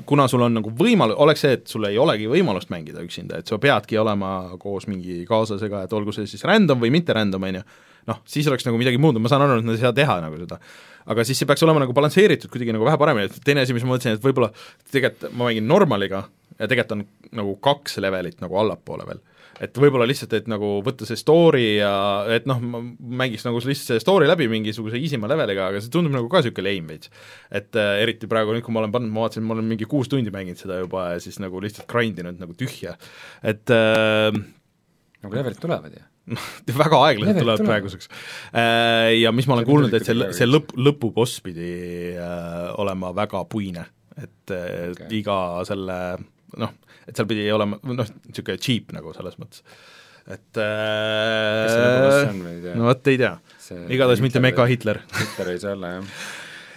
kuna sul on nagu võimal-, oleks see, et sul ei olegi võimalust mängida üksinda, et sa peadki olema koos mingi kaaslasega, et olgu see siis random või mitte random, on ju, noh, siis oleks nagu midagi muud, ma saan aru, et nad ei saa teha nagu seda. aga siis see peaks olema nagu balansseeritud kuidagi nagu vähe paremini, et teine asi, mis ma mõtlesin, et võib-olla tegelikult ma mängin normaliga ja tegelikult on nagu kaks levelit nagu allapoole veel et võib-olla lihtsalt, et nagu võtta see story ja et noh, ma mängiks nagu lihtsalt selle story läbi mingisuguse easy'ma leveliga, aga see tundub nagu ka niisugune lame veits. et äh, eriti praegu nüüd, kui ma olen pannud, ma vaatasin, ma olen mingi kuus tundi mänginud seda juba ja siis nagu lihtsalt grind inud nagu tühja, et äh, nagu levelid tulevad ju väga aeglaselt tulevad tuleb. praeguseks. Äh, ja mis ma olen kuulnud, et see, see lõpp, lõpuboss pidi äh, olema väga puine, et äh, okay. iga selle noh, et seal pidi olema noh, niisugune cheap nagu selles mõttes, et äh, no vot, ei tea. igatahes mitte Mega Hitler. Hitler ei saa olla, jah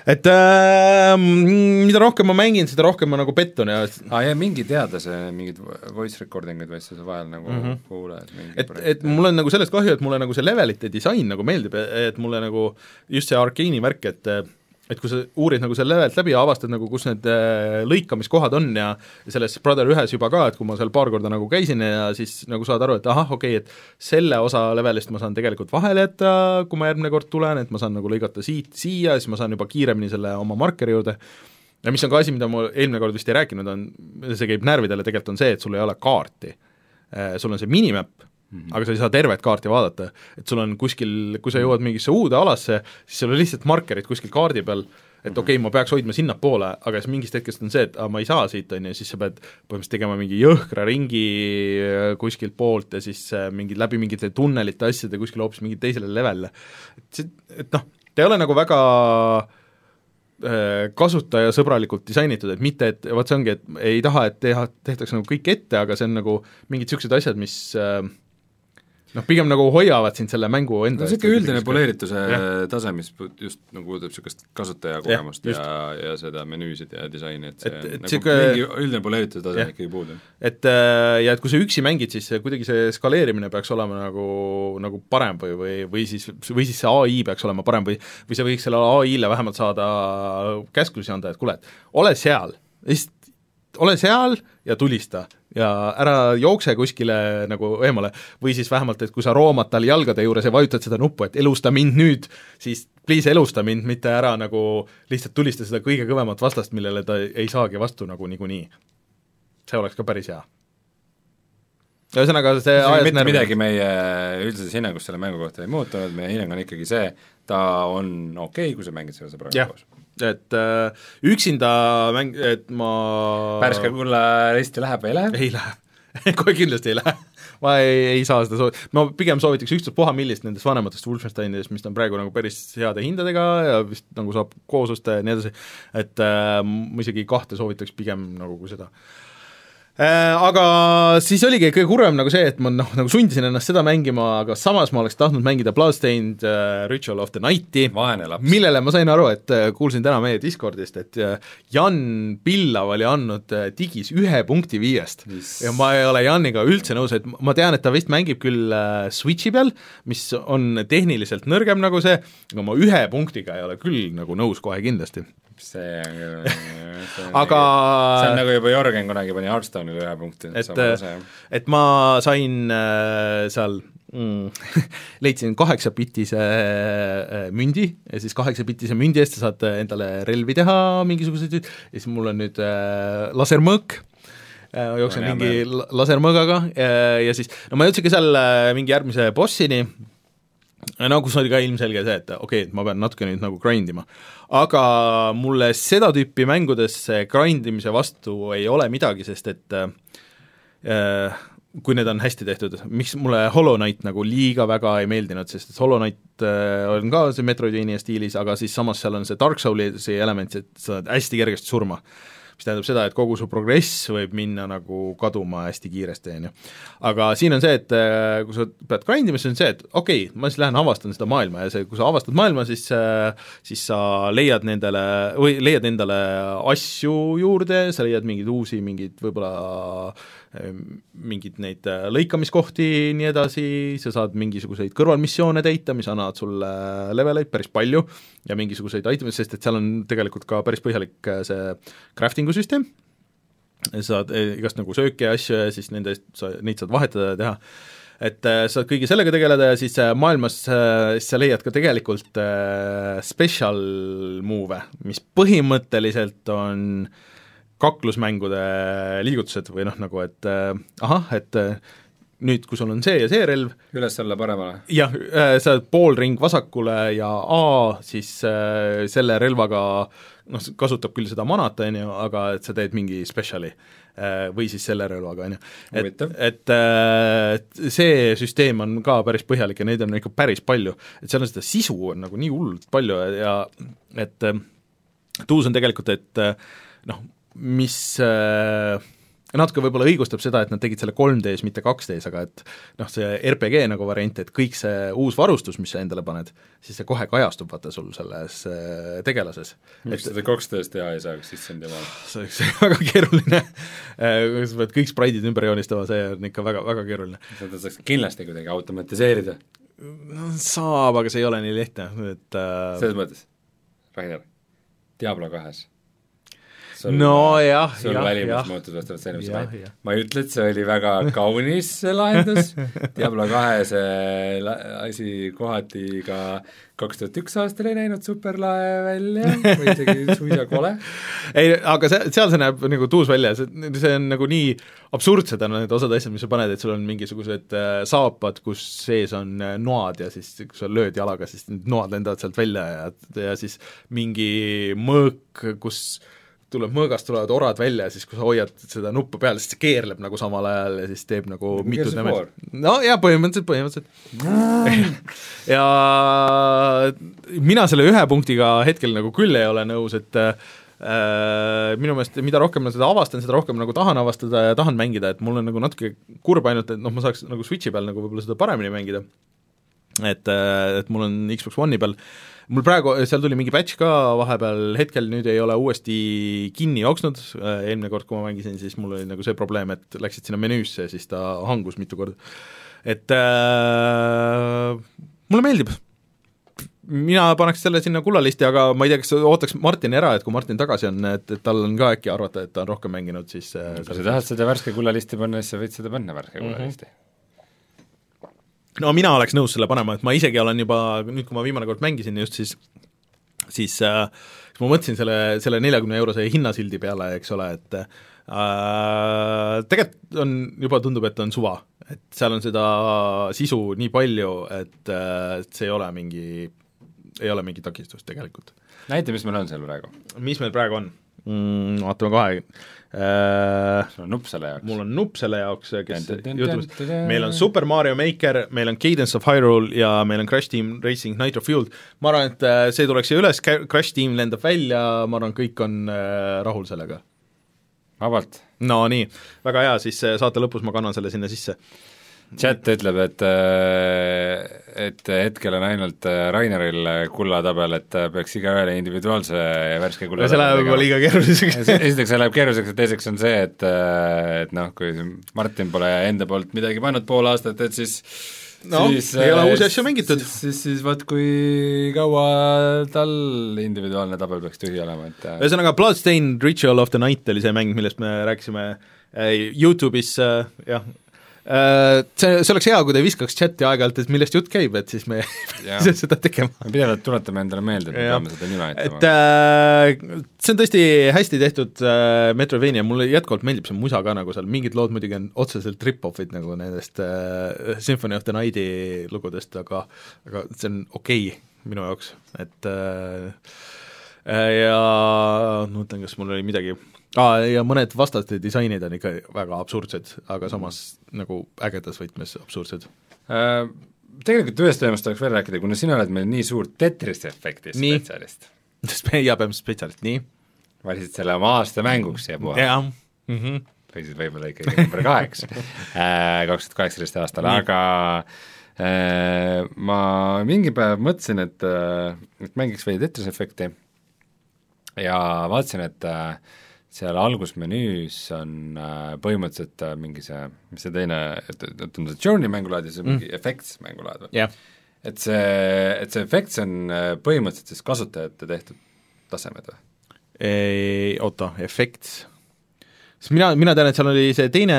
et äh, mida rohkem ma mängin, seda rohkem ma nagu pettun ja aa ah, ja mingi teadlase mingid voice recording ud või asju sa vahel nagu mm -hmm. kuuled et, et mul on nagu sellest kahju, et mulle nagu see levelite disain nagu meeldib, et mulle nagu just see Arkeeni värk, et et kui sa uurid nagu selle levelt läbi ja avastad nagu, kus need äh, lõikamiskohad on ja selles Brother ühes juba ka, et kui ma seal paar korda nagu käisin ja siis nagu saad aru, et ahah, okei okay,, et selle osa levelist ma saan tegelikult vahele jätta, kui ma järgmine kord tulen, et ma saan nagu lõigata siit siia, siis ma saan juba kiiremini selle oma markeri juurde, ja mis on ka asi, mida ma eelmine kord vist ei rääkinud, on, see käib närvidele, tegelikult on see, et sul ei ole kaarti. Äh, sul on see minimap, Mm -hmm. aga sa ei saa tervet kaarti vaadata, et sul on kuskil, kui sa jõuad mingisse uude alasse, siis sul on lihtsalt markerid kuskil kaardi peal, et okei okay,, ma peaks hoidma sinnapoole, aga siis mingist hetkest on see, et aa, ma ei saa siit, on ju, siis sa pead põhimõtteliselt tegema mingi jõhkra ringi äh, kuskilt poolt ja siis äh, mingi läbi mingite tunnelite asjade kuskile hoopis mingile teisele levelile. et see, et noh, ta ei ole nagu väga äh, kasutajasõbralikult disainitud, et mitte, et vot see ongi, et ei taha, et teha, tehtaks nagu kõik ette, aga see on nagu mingid niisugused asjad, mis äh, noh, pigem nagu hoiavad sind selle mängu enda no niisugune üldine poleerituse tase, mis just nagu puudutab niisugust kasutajakogemust ja, ja, ja seda menüüsid ja disaini, et see et, et nagu siuke... mingi üldine poleerituse tase on ikkagi puudu. et äh, ja et kui sa üksi mängid, siis kuidagi see skaleerimine peaks olema nagu, nagu parem või, või, või siis, või siis see ai peaks olema parem või või sa võiks sellele ai-le vähemalt saada käsklusi anda, et kuule, et ole seal, lihtsalt ole seal ja tulista ja ära jookse kuskile nagu eemale, või siis vähemalt, et kui sa roomad tal jalgade juures ja vajutad seda nuppu, et elusta mind nüüd, siis please elusta mind, mitte ära nagu lihtsalt tulista seda kõige kõvemat vastast, millele ta ei saagi vastu nagu niikuinii. see oleks ka päris hea. ühesõnaga see ajas mitte midagi meie üldises hinnangus selle mängu kohta ei muutunud, meie hinnang on ikkagi see, ta on okei okay,, kui sa mängid selle sõbraga koos et äh, üksinda mäng, et ma Pärska kulla risti läheb või ei lähe? ei lähe kohe kindlasti ei lähe. ma ei, ei saa seda soo-, ma pigem soovitaks ükstaspuha millist nendest vanematest Wolfensteinidest, mis on praegu nagu päris heade hindadega ja vist nagu saab koos osta ja nii edasi, et äh, ma isegi kahte soovitaks pigem nagu kui seda Äh, aga siis oligi kõige kurvem nagu see, et ma noh, nagu sundisin ennast seda mängima, aga samas ma oleks tahtnud mängida Bloodstained uh, Ritual of the Night'i, millele ma sain aru, et uh, kuulsin täna meie Discordist, et Jan Pillav oli andnud digis ühe punkti viiest. Mis- ja ma ei ole Janiga üldse nõus, et ma tean, et ta vist mängib küll Switchi peal, mis on tehniliselt nõrgem nagu see, aga ma ühe punktiga ei ole küll nagu nõus kohe kindlasti. see on küll see on Aga- nagu- see on nagu juba Jörgen kunagi pani Hearthstone'ile ühe punkti. et, et ma sain äh, seal mm, leidsin kaheksapitise äh, mündi ja siis kaheksapitise mündi eest sa saad äh, endale relvi teha mingisuguseid ja siis mul on nüüd äh, lasermõõk. Äh, jooksen la- lasermõõgaga ja, ja siis no ma jõudsingi seal äh, mingi järgmise bossini, no kus oli ka ilmselge see, et okei okay,, et ma pean natuke nüüd nagu grind ima. aga mulle seda tüüpi mängudes see grind imise vastu ei ole midagi, sest et äh, kui need on hästi tehtud, miks mulle Hollow Knight nagu liiga väga ei meeldinud, sest et Hollow Knight äh, on ka see Metroidvania stiilis, aga siis samas seal on see Dark Soulsi element, et sa saad hästi kergesti surma mis tähendab seda, et kogu su progress võib minna nagu kaduma hästi kiiresti, on ju. aga siin on see, et äh, kui sa pead grind ima, siis on see, et okei okay,, ma siis lähen avastan seda maailma ja see, kui sa avastad maailma, siis äh, siis sa leiad nendele, või leiad endale asju juurde, sa leiad mingeid uusi, mingeid võib-olla mingeid neid äh, lõikamiskohti, nii edasi, sa saad mingisuguseid kõrvalmissioone täita, mis annavad sulle leveleid päris palju ja mingisuguseid itemeid, sest et seal on tegelikult ka päris põhjalik äh, see crafting'u süsteem, saad igast nagu sööki ja asju ja siis nende eest sa, neid saad vahetada ja teha, et äh, saad kõige sellega tegeleda ja siis äh, maailmas äh, sa leiad ka tegelikult äh, special move'e, mis põhimõtteliselt on kaklusmängude liigutused või noh, nagu et äh, ahah, et äh, nüüd, kui sul on see ja see relv, üles-alla paremale. jah, sa oled poolring vasakule ja A siis äh, selle relvaga noh, kasutab küll seda manat, on ju, aga et sa teed mingi spetsiali äh, või siis selle relvaga, on ju. et, et äh, see süsteem on ka päris põhjalik ja neid on ikka päris palju, et seal on seda sisu on nagu nii hullult palju ja et äh, tuus on tegelikult, et äh, noh, mis äh, natuke võib-olla õigustab seda, et nad tegid selle 3D-s, mitte 2D-s, aga et noh, see RPG nagu variant, et kõik see uus varustus, mis sa endale paned, siis see kohe kajastub vaata sul selles äh, tegelases. miks seda 2D-s teha ei saaks, issand jumal. see oleks väga keeruline, kui sa pead kõik spraidid ümber joonistama, see on ikka väga, väga keeruline. seda saaks kindlasti kuidagi automatiseerida, no saab, aga see ei ole nii lihtne, et äh, selles mõttes, Rainer, Diablo kahes no jah, jah, välimus muutus vastavalt sellele, mis sa jah. ma ei ütle, et see oli väga kaunis see lahendus, Diablo kahe see la- asi kohati ka kaks tuhat üks aastal ei näinud superlae välja või isegi suisa kole. ei, aga see, seal see näeb nagu tuus välja, see, see on nagu nii absurdsed on need osad asjad, mis sa paned, et sul on mingisugused äh, saapad, kus sees on äh, noad ja siis kui sa lööd jalaga, siis need noad lendavad sealt välja ja, ja siis mingi mõõk, kus tuleb mõõgast, tulevad orad välja ja siis, kui sa hoiad seda nuppu peal, siis see keerleb nagu samal ajal ja siis teeb nagu Nagu mitu War. no jaa, põhimõtteliselt, põhimõtteliselt. ja mina selle ühe punktiga hetkel nagu küll ei ole nõus, et äh, minu meelest mida rohkem ma seda avastan, seda rohkem nagu tahan avastada ja tahan mängida, et mul on nagu natuke kurb ainult, et noh, ma saaks nagu Switchi peal nagu võib-olla seda paremini mängida, et, et mul on Xbox One'i peal, mul praegu, seal tuli mingi patch ka vahepeal, hetkel nüüd ei ole uuesti kinni jooksnud, eelmine kord, kui ma mängisin, siis mul oli nagu see probleem, et läksid sinna menüüsse ja siis ta hangus mitu korda. et äh, mulle meeldib, mina paneks selle sinna kullalisti, aga ma ei tea, kas ootaks Martini ära, et kui Martin tagasi on, et, et tal on ka äkki arvata, et ta on rohkem mänginud, siis äh, kui sa tahad seda värske kullalisti panna, siis sa võid seda panna värske Mhm. kullalisti. No mina oleks nõus selle panema, et ma isegi olen juba, nüüd kui ma viimane kord mängisin just, siis siis äh, siis ma mõtlesin selle, selle neljakümne eurose hinnasildi peale, eks ole, et äh, tegelikult on, juba tundub, et on suva. et seal on seda sisu nii palju, et äh, see ei ole mingi, ei ole mingi takistus tegelikult. näita, mis meil on seal praegu. mis meil praegu on mm,? Vaatame kohe äh, sul on nupp selle jaoks. mul on nupp selle jaoks, kes tän. meil on Super Mario Maker, meil on Cadence of Hyrule ja meil on Crash Team Racing Nitro Fueled, ma arvan, et äh, see tuleks siia üles, Crash Team lendab välja, ma arvan, kõik on äh, rahul sellega. vabalt. no nii, väga hea, siis äh, saate lõpus ma kannan selle sinna sisse. Chat ütleb, et äh, et hetkel on ainult äh, Raineril kullatabel, et peaks igaühele individuaalse värske kulla see läheb juba liiga keeruliseks esiteks see läheb keeruliseks ja teiseks on see, et et noh, kui Martin pole enda poolt midagi pannud pool aastat, et siis no siis, ei ole uusi asju mängitud. siis, siis, siis vaat kui kaua tal individuaalne tabel peaks tühi olema, et ühesõnaga, Bloodstained Ritual of the Night oli see mäng, millest me rääkisime YouTube'is jah, Äh, see, see oleks hea, kui te viskaks chati aeg-ajalt, et millest jutt käib, et siis me ei seda tegema. me pidevalt tuletame endale meelde, et me peame seda nime ütlema. et äh, see on tõesti hästi tehtud äh, Metroidvania, mulle jätkuvalt meeldib see musa ka nagu seal, mingid lood muidugi on otseselt rip-off'id nagu nendest äh, Symphony of the Night'i lugudest, aga aga see on okei okay minu jaoks, et äh, äh ja ma mõtlen, kas mul oli midagi aa, ja mõned vastaste disainid on ikka väga absurdsed, aga samas nagu ägedas võtmes absurdsed äh,. Tegelikult ühest teemast tahaks veel rääkida, kuna sina oled meil nii suur Tetrise efekti spetsialist. spetsialist, nii? valisid selle oma aasta mänguks siia puha. jah mm -hmm. või siis võib-olla ikkagi number kaheksa, äh, kaks tuhat kaheksateist aastal, aga äh, ma mingi päev mõtlesin, et, äh, et mängiks veidi Tetrise efekti ja vaatasin, et äh, seal algusmenüüs on äh, põhimõtteliselt äh, mingi see, mis see teine, et, et ütleme, see Journey mängulaad ja see mm. mingi Effects mängulaad või yeah.? et see, et see Effects on äh, põhimõtteliselt siis kasutajate tehtud tasemed või? Oota, Effects sest mina, mina tean, et seal oli see teine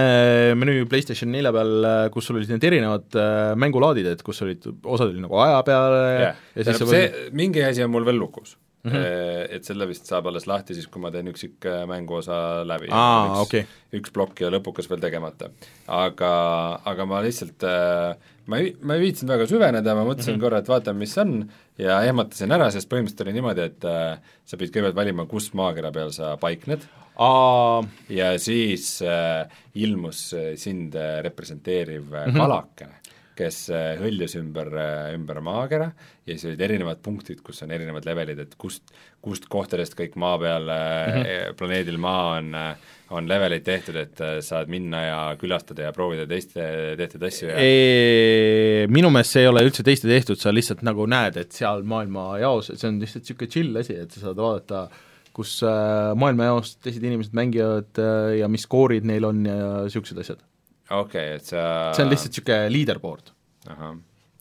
menüü PlayStation nelja peal, kus sul olid need erinevad mängulaadid, et kus olid, osad oli nagu aja peale yeah. ja siis see, see, mingi asi on mul veel lukus Mm -hmm. Et selle vist saab alles lahti siis, kui ma teen üksikmänguosa läbi Aa, üks, okay. üks plokk ja lõpukas veel tegemata. aga, aga ma lihtsalt, äh, ma ei, ma ei viitsinud väga süveneda, ma mõtlesin mm -hmm. korra, et vaatame, mis on, ja ehmatasin ära, sest põhimõtteliselt oli niimoodi, et äh, sa pidid kõigepealt valima, kus maakera peal sa paikned, Aa. ja siis äh, ilmus sind representeeriv mm -hmm. kalakene kes äh, hõljus ümber, äh, ümber maakera ja siis olid erinevad punktid, kus on erinevad levelid, et kust, kust kohtadest kõik maa peal mm, -hmm. planeedil Maa on, on levelid tehtud, et saad minna ja külastada ja proovida teiste tehtud asju ja e minu meelest see ei ole üldse teiste tehtud, sa lihtsalt nagu näed, et seal maailmajaos, see on lihtsalt niisugune chill asi, et sa saad vaadata kus maailmajaos teised inimesed mängivad ja mis skoorid neil on ja niisugused asjad okei okay,, et sa see on lihtsalt niisugune leaderboard.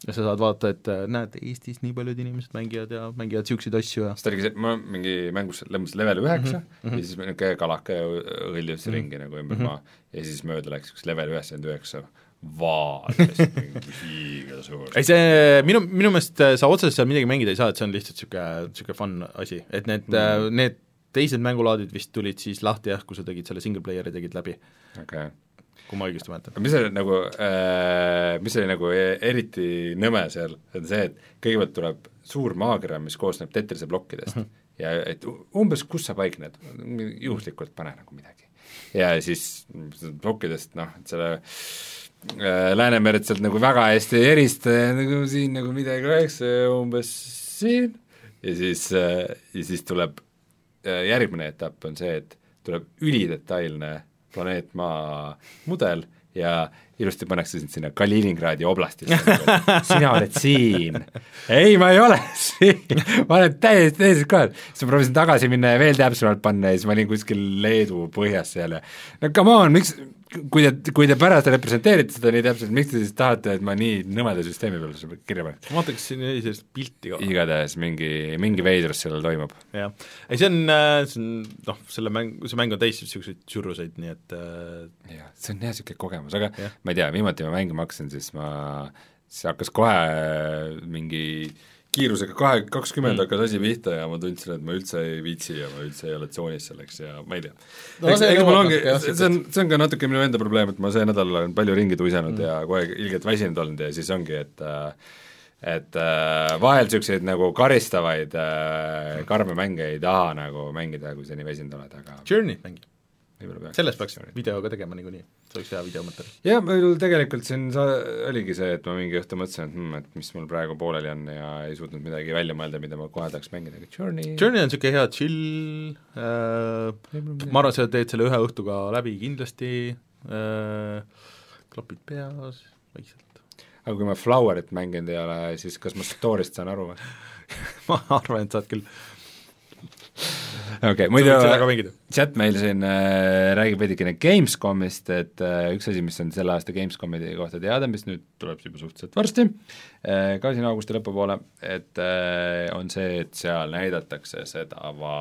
ja sa saad vaadata, et äh, näed, Eestis nii paljud inimesed mängivad ja mängivad niisuguseid asju ja sest oligi see, ma mingi mängus lämmas level üheksa mm -hmm. ja siis niisugune kalake õljus mm -hmm. ringi nagu ümber mm -hmm. maa ja siis mööda läks üks level üheksakümmend üheksa vaatest liiga suur. ei see, minu, minu meelest äh, sa otseselt seal midagi mängida ei saa, et see on lihtsalt niisugune, niisugune fun asi, et need mm, -hmm. need teised mängulaadid vist tulid siis lahti jah, kui sa tegid selle single player'i tegid läbi. okei okay kui ma õigesti mäletan. mis oli nagu äh,, mis oli nagu e-, eriti nõme seal, on see, et kõigepealt tuleb suur maakera, mis koosneb tetrise plokkidest uh mhm. -huh. ja et umbes kus sa paikned, juhuslikult pane nagu midagi. ja siis plokkidest noh, et selle äh, Läänemeret sealt nagu väga hästi ei erista ja nagu siin nagu midagi oleks umbes siin ja siis äh,, ja siis tuleb äh, järgmine etapp on see, et tuleb ülidetailne planeet Maa mudel ja ilusti pannakse sind sinna Kaliningradi oblastisse sina oled siin. ei, ma ei ole siin, ma olen täiesti teises kohas. siis ma proovisin tagasi minna ja veel täpsemalt panna ja siis ma olin kuskil Leedu põhjas seal ja no come on, miks, kui te, kui te pärast representeerite seda nii täpselt, miks te siis tahate, et ma nii nõmeda süsteemi peale kirja panen? ma vaataks siin sellist pilti ka. igatahes mingi, mingi veidrus seal toimub. jah, ei see on, äh, see on noh, selle mäng, see mäng on täis niisuguseid tšurruseid, nii et äh... jah, see on jah niisugune kogemus, aga ja. ma ei tea, viimati ma mängima hakkasin, siis ma, siis hakkas kohe mingi äh, kiirusega kahe, kakskümmend mm. hakkas asi pihta ja ma tundsin, et ma üldse ei viitsi ja ma üldse ei ole tsoonis selleks ja ma ei tea no,. eks, ega mul ongi, see on, see on ka natuke minu enda probleem, et ma see nädal olen palju ringi tuisanud mm. ja kogu aeg ilgelt väsinud olnud ja siis ongi, et et äh, vahel niisuguseid nagu karistavaid äh, karme mänge ei taha nagu mängida, kui sa nii väsinud oled, aga Journey mängi võib-olla peaks. sellest peaks video ka tegema niikuinii, see oleks hea videomaterjal. jah, mul tegelikult siin sa-, oligi see, et ma mingi õhtu mõtlesin, et hmm, et mis mul praegu pooleli on ja ei suutnud midagi välja mõelda, mida ma kohe tahaks mängida, aga Journey Journey on niisugune hea chill äh,, ma arvan, sa teed selle ühe õhtuga läbi kindlasti äh,, klapid peas, vaikselt aga kui ma Flowerit mänginud ei ole, siis kas ma story'st saan aru või ma arvan, et saad küll okei okay,, muidu chat meil siin äh, räägib veidikene Gamescomist, et äh, üks asi, mis on selle aasta Gamescomi kohta teada, mis nüüd tuleb juba suhteliselt varsti äh,, ka siin augusti lõpupoole, et äh, on see, et seal näidatakse seda va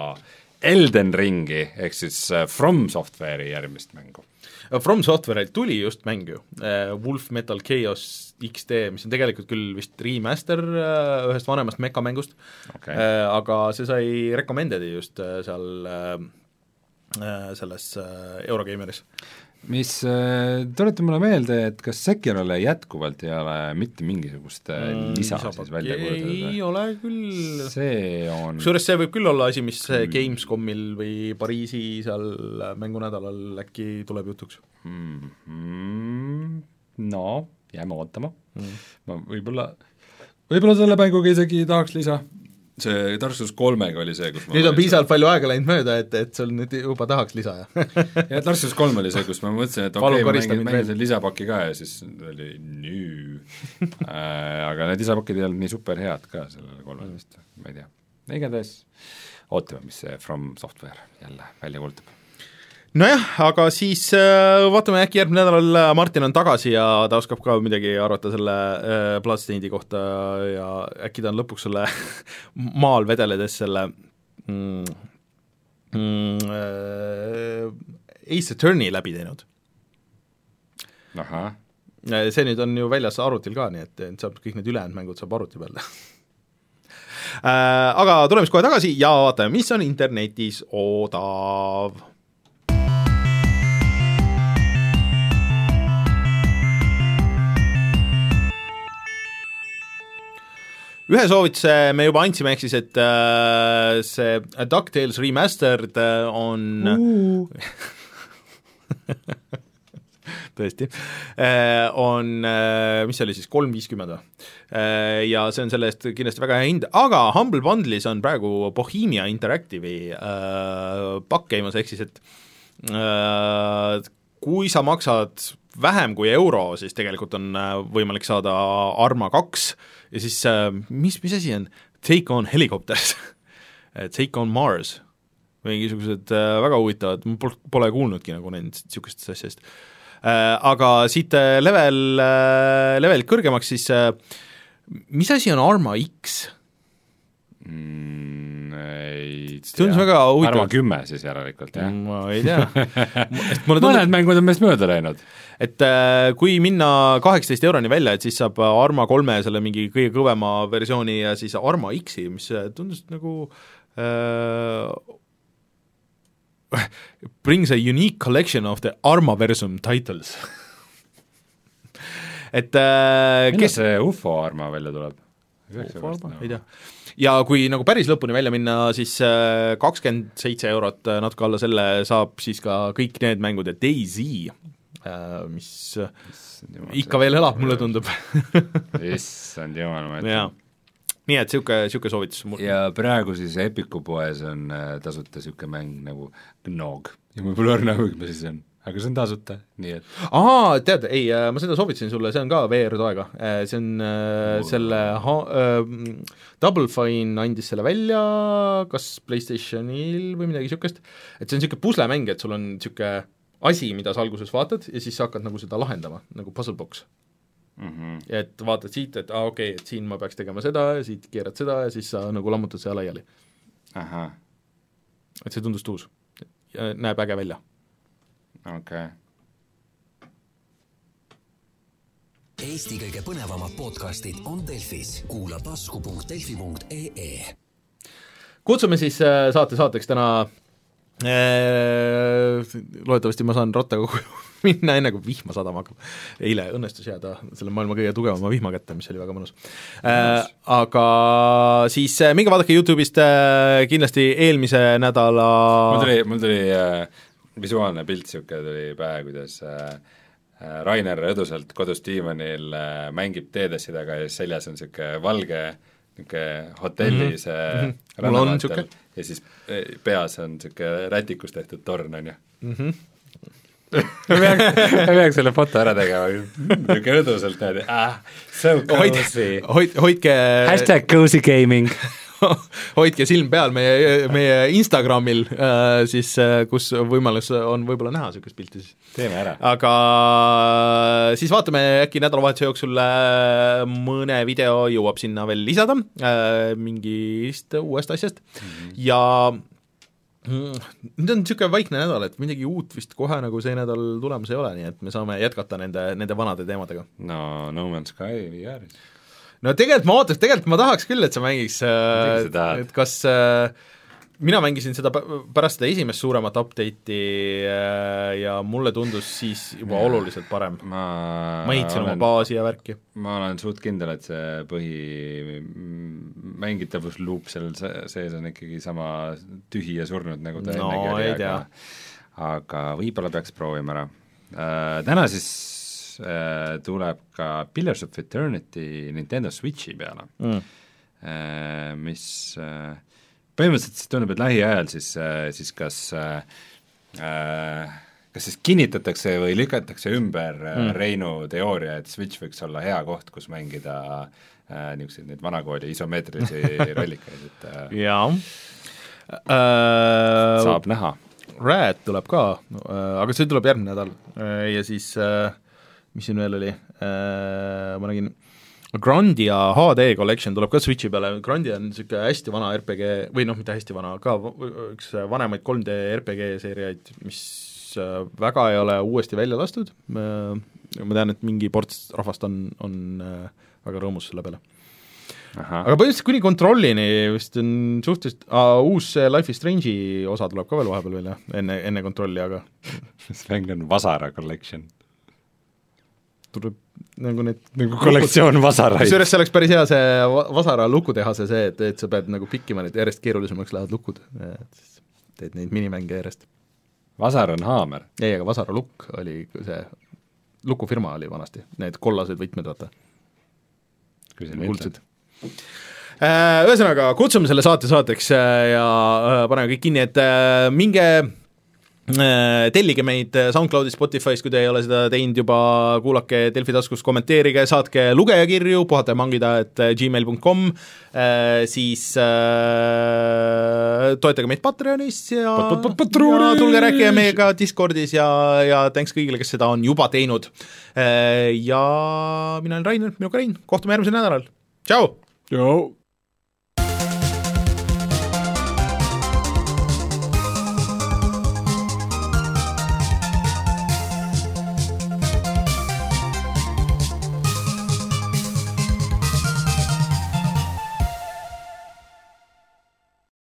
Elden Ringi, ehk siis äh, From Software'i järgmist mängu. From Software'ilt tuli just mäng ju äh,, Wolf Metal Chaos XD, mis on tegelikult küll vist remaster äh, ühest vanemast mekamängust okay., äh, aga see sai recommended'i just seal selles Eurogeimeris. Mis, tuleta mulle meelde, et kas Sekirole jätkuvalt ei ole mitte mingisugust mm, lisa siis välja kuulutatud? ei ole küll. see on kusjuures see võib küll olla asi, mis mm. Gamescomil või Pariisi seal mängunädalal äkki tuleb jutuks mm. -hmm. no jääme ootama mm., ma võib-olla, võib-olla selle mänguga isegi tahaks lisa, see Dark Souls kolmega oli see, kus nüüd on piisavalt palju aega läinud mööda, et, et sul nüüd juba tahaks lisa, jah? jah, Dark Souls kolm oli see, kus ma mõtlesin, et okei okay,, ma mängin, mängin selle lisapaki ka ja siis oli nüü äh, aga need lisapakid ei olnud nii super head ka sellele kolmele vist, ma ei tea. igatahes ootame, mis see From Software jälle välja kuulutab nojah, aga siis äh, vaatame, äkki järgmine nädal äh, Martin on tagasi ja ta oskab ka midagi arvata selle äh, Bloodstainedi kohta ja äkki ta on lõpuks selle maal vedeledes selle mm, mm, äh, Ace Attorney läbi teinud. see nüüd on ju väljas arvutil ka, nii et saab kõik need ülejäänud mängud saab arvuti peal. Teha äh, aga tuleme siis kohe tagasi ja vaatame, mis on internetis odav ühe soovituse me juba andsime, ehk siis et äh, see DuckTales Remastered äh, on uh. tõesti äh,, on äh,, mis see oli siis, kolm viiskümmend või? Ja see on selle eest kindlasti väga hea hind, aga Humble Bundle'is on praegu Bohemia Interactive'i äh, pakk käimas, ehk siis et äh, kui sa maksad vähem kui euro, siis tegelikult on võimalik saada Arma kaks äh, ja siis äh, mis, mis asi on? Take on Helicopters Take on Mars, mingisugused äh, väga huvitavad, ma pol-, pole kuulnudki nagu nendest niisugustest asjadest. Äh,. Aga siit äh, level äh,, levelit kõrgemaks siis äh, mis asi on Arma X mm,? Ei tea. tundus väga huvitav. Arma kümme siis järelikult, jah? ma ei tea mõned mängud on meist mööda läinud et äh, kui minna kaheksateist euroni välja, et siis saab Arma kolme selle mingi kõige kõvema versiooni ja siis Arma X-i, mis äh, tundus nagu äh, brings a unique collection of the Armaversum titles et äh, millal kes... see ufo Arma välja tuleb? ufo Arma, ei tea ja kui nagu päris lõpuni välja minna, siis äh, kakskümmend seitse eurot, natuke alla selle, saab siis ka kõik need mängud ja DayZ Äh, mis ikka veel elab, mulle tundub. Issand jumal, ma ütlen. nii et niisugune, niisugune soovitus mul. ja praegu siis Epiku poes on äh, tasuta niisugune mäng nagu Gnog. Ja mul pole õrna mis see on aga see on tasuta, nii et aa, tead, ei, äh, ma seda soovitasin sulle, see on ka VR-toega, see on oh. selle ha-, äh, Double Fine andis selle välja kas PlayStationil või midagi niisugust, et see on niisugune puslemäng, et sul on niisugune asi, mida sa alguses vaatad ja siis sa hakkad nagu seda lahendama, nagu puzzle box mm. -hmm. et vaatad siit, et aa ah, okei okay,, et siin ma peaks tegema seda ja siit keerad seda ja siis sa nagu lammutad seda laiali. et see tundus tuus. näeb äge välja. Okei okay. Eesti kõige põnevamad podcastid on Delfis, kuula tasku.delfi.ee. kutsume siis äh, saate saateks täna Äh, loodetavasti ma saan rattaga koju minna, enne kui vihma sadama hakkab. eile õnnestus jääda selle maailma kõige tugevama vihma kätte, mis oli väga mõnus äh,. Aga siis äh, minge vaadake Youtube'ist äh, kindlasti eelmise nädala mul tuli, mul tuli äh, visuaalne pilt niisugune tuli pähe, kuidas äh, äh, Rainer õdusalt kodus diivanil äh, mängib teedessi taga ja seljas on niisugune valge niisugune hotelli see Mhm. mm -hmm. Mul on niisugune. ja siis peas on niisugune rätikust tehtud torn, on ju Mhm. ma peaks, ma peaks selle foto ära tegema, niisugune õduselt niimoodi, ah, so hoid, cozy. hoid, hoidke hashtag cozy gaming. hoidke silm peal meie, meie Instagramil äh, siis, äh, kus võimalus on võib-olla näha niisugust pilti siis. teeme ära. aga siis vaatame, äkki nädalavahetuse jooksul äh, mõne video jõuab sinna veel lisada äh, mingist uuest asjast mm -hmm. ja nüüd on niisugune vaikne nädal, et midagi uut vist kohe nagu see nädal tulemas ei ole, nii et me saame jätkata nende, nende vanade teemadega. no No Man's Sky VR-is. No tegelikult ma ootaks, tegelikult ma tahaks küll, et sa mängiks äh, et kas äh, mina mängisin seda pä- pärast seda esimest suuremat update'i äh, ja mulle tundus siis juba oluliselt parem. ma ehitasin oma baasi ja värki. ma olen suht kindel, et see põhi mängitavusluup seal se- sees on ikkagi sama tühi ja surnud, nagu ta No ennegi oli, aga aga võib-olla peaks proovima ära äh,. Täna siis tuleb ka Pillars of Eternity Nintendo Switchi peale mm. äh, mis äh, põhimõtteliselt siis tundub, et lähiajal siis, siis kas äh, äh, kas siis kinnitatakse või lükatakse ümber mm. Reinu teooria, et Switch võiks olla hea koht, kus mängida äh, niisuguseid neid vanakooli isomeetrilisi rollikaid, et äh, jaa äh, saab näha. Rad tuleb ka äh,, aga see tuleb järgmine nädal äh, ja siis äh, mis siin veel oli äh,, ma nägin Grandia HD Collection tuleb ka Switchi peale, Grandia on niisugune hästi vana RPG või noh, mitte hästi vana, ka üks vanemaid 3D RPG seeriaid, mis äh, väga ei ole uuesti välja lastud, ma tean, et mingi ports rahvast on, on äh, väga rõõmus selle peale. aga põhimõtteliselt kuni Controlini vist on suhteliselt uh,, uus see Life is Strange'i osa tuleb ka veel vahepeal veel jah, enne, enne Controlli, aga mäng on Vasara collection. Tuleb nagu need nagu kollektsioon vasaraid. kusjuures see oleks päris hea see Va- Vasara lukutehase see, et, et sa pead nagu pikkima neid, järjest keerulisemaks lähevad lukud, et siis teed neid minimänge järjest. Vasar on haamer. ei, aga Vasara lukk oli see, lukufirma oli vanasti, need kollased võtmed, vaata. kuldsed. Äh, Ühesõnaga, kutsume selle saate saateks äh, ja äh, paneme kõik kinni, et minge tellige meid SoundCloudis, Spotify's, kui te ei ole seda teinud juba, kuulake Delfi taskus, kommenteerige, saatke lugejakirju, puhata ja mangida, et gmail.com, siis äh, toetage meid Patreonis ja, ja tulge rääkige meiega Discordis ja, ja thanks kõigile, kes seda on juba teinud. Ja mina olen Rainer, minuga Rein, kohtume järgmisel nädalal, tšau!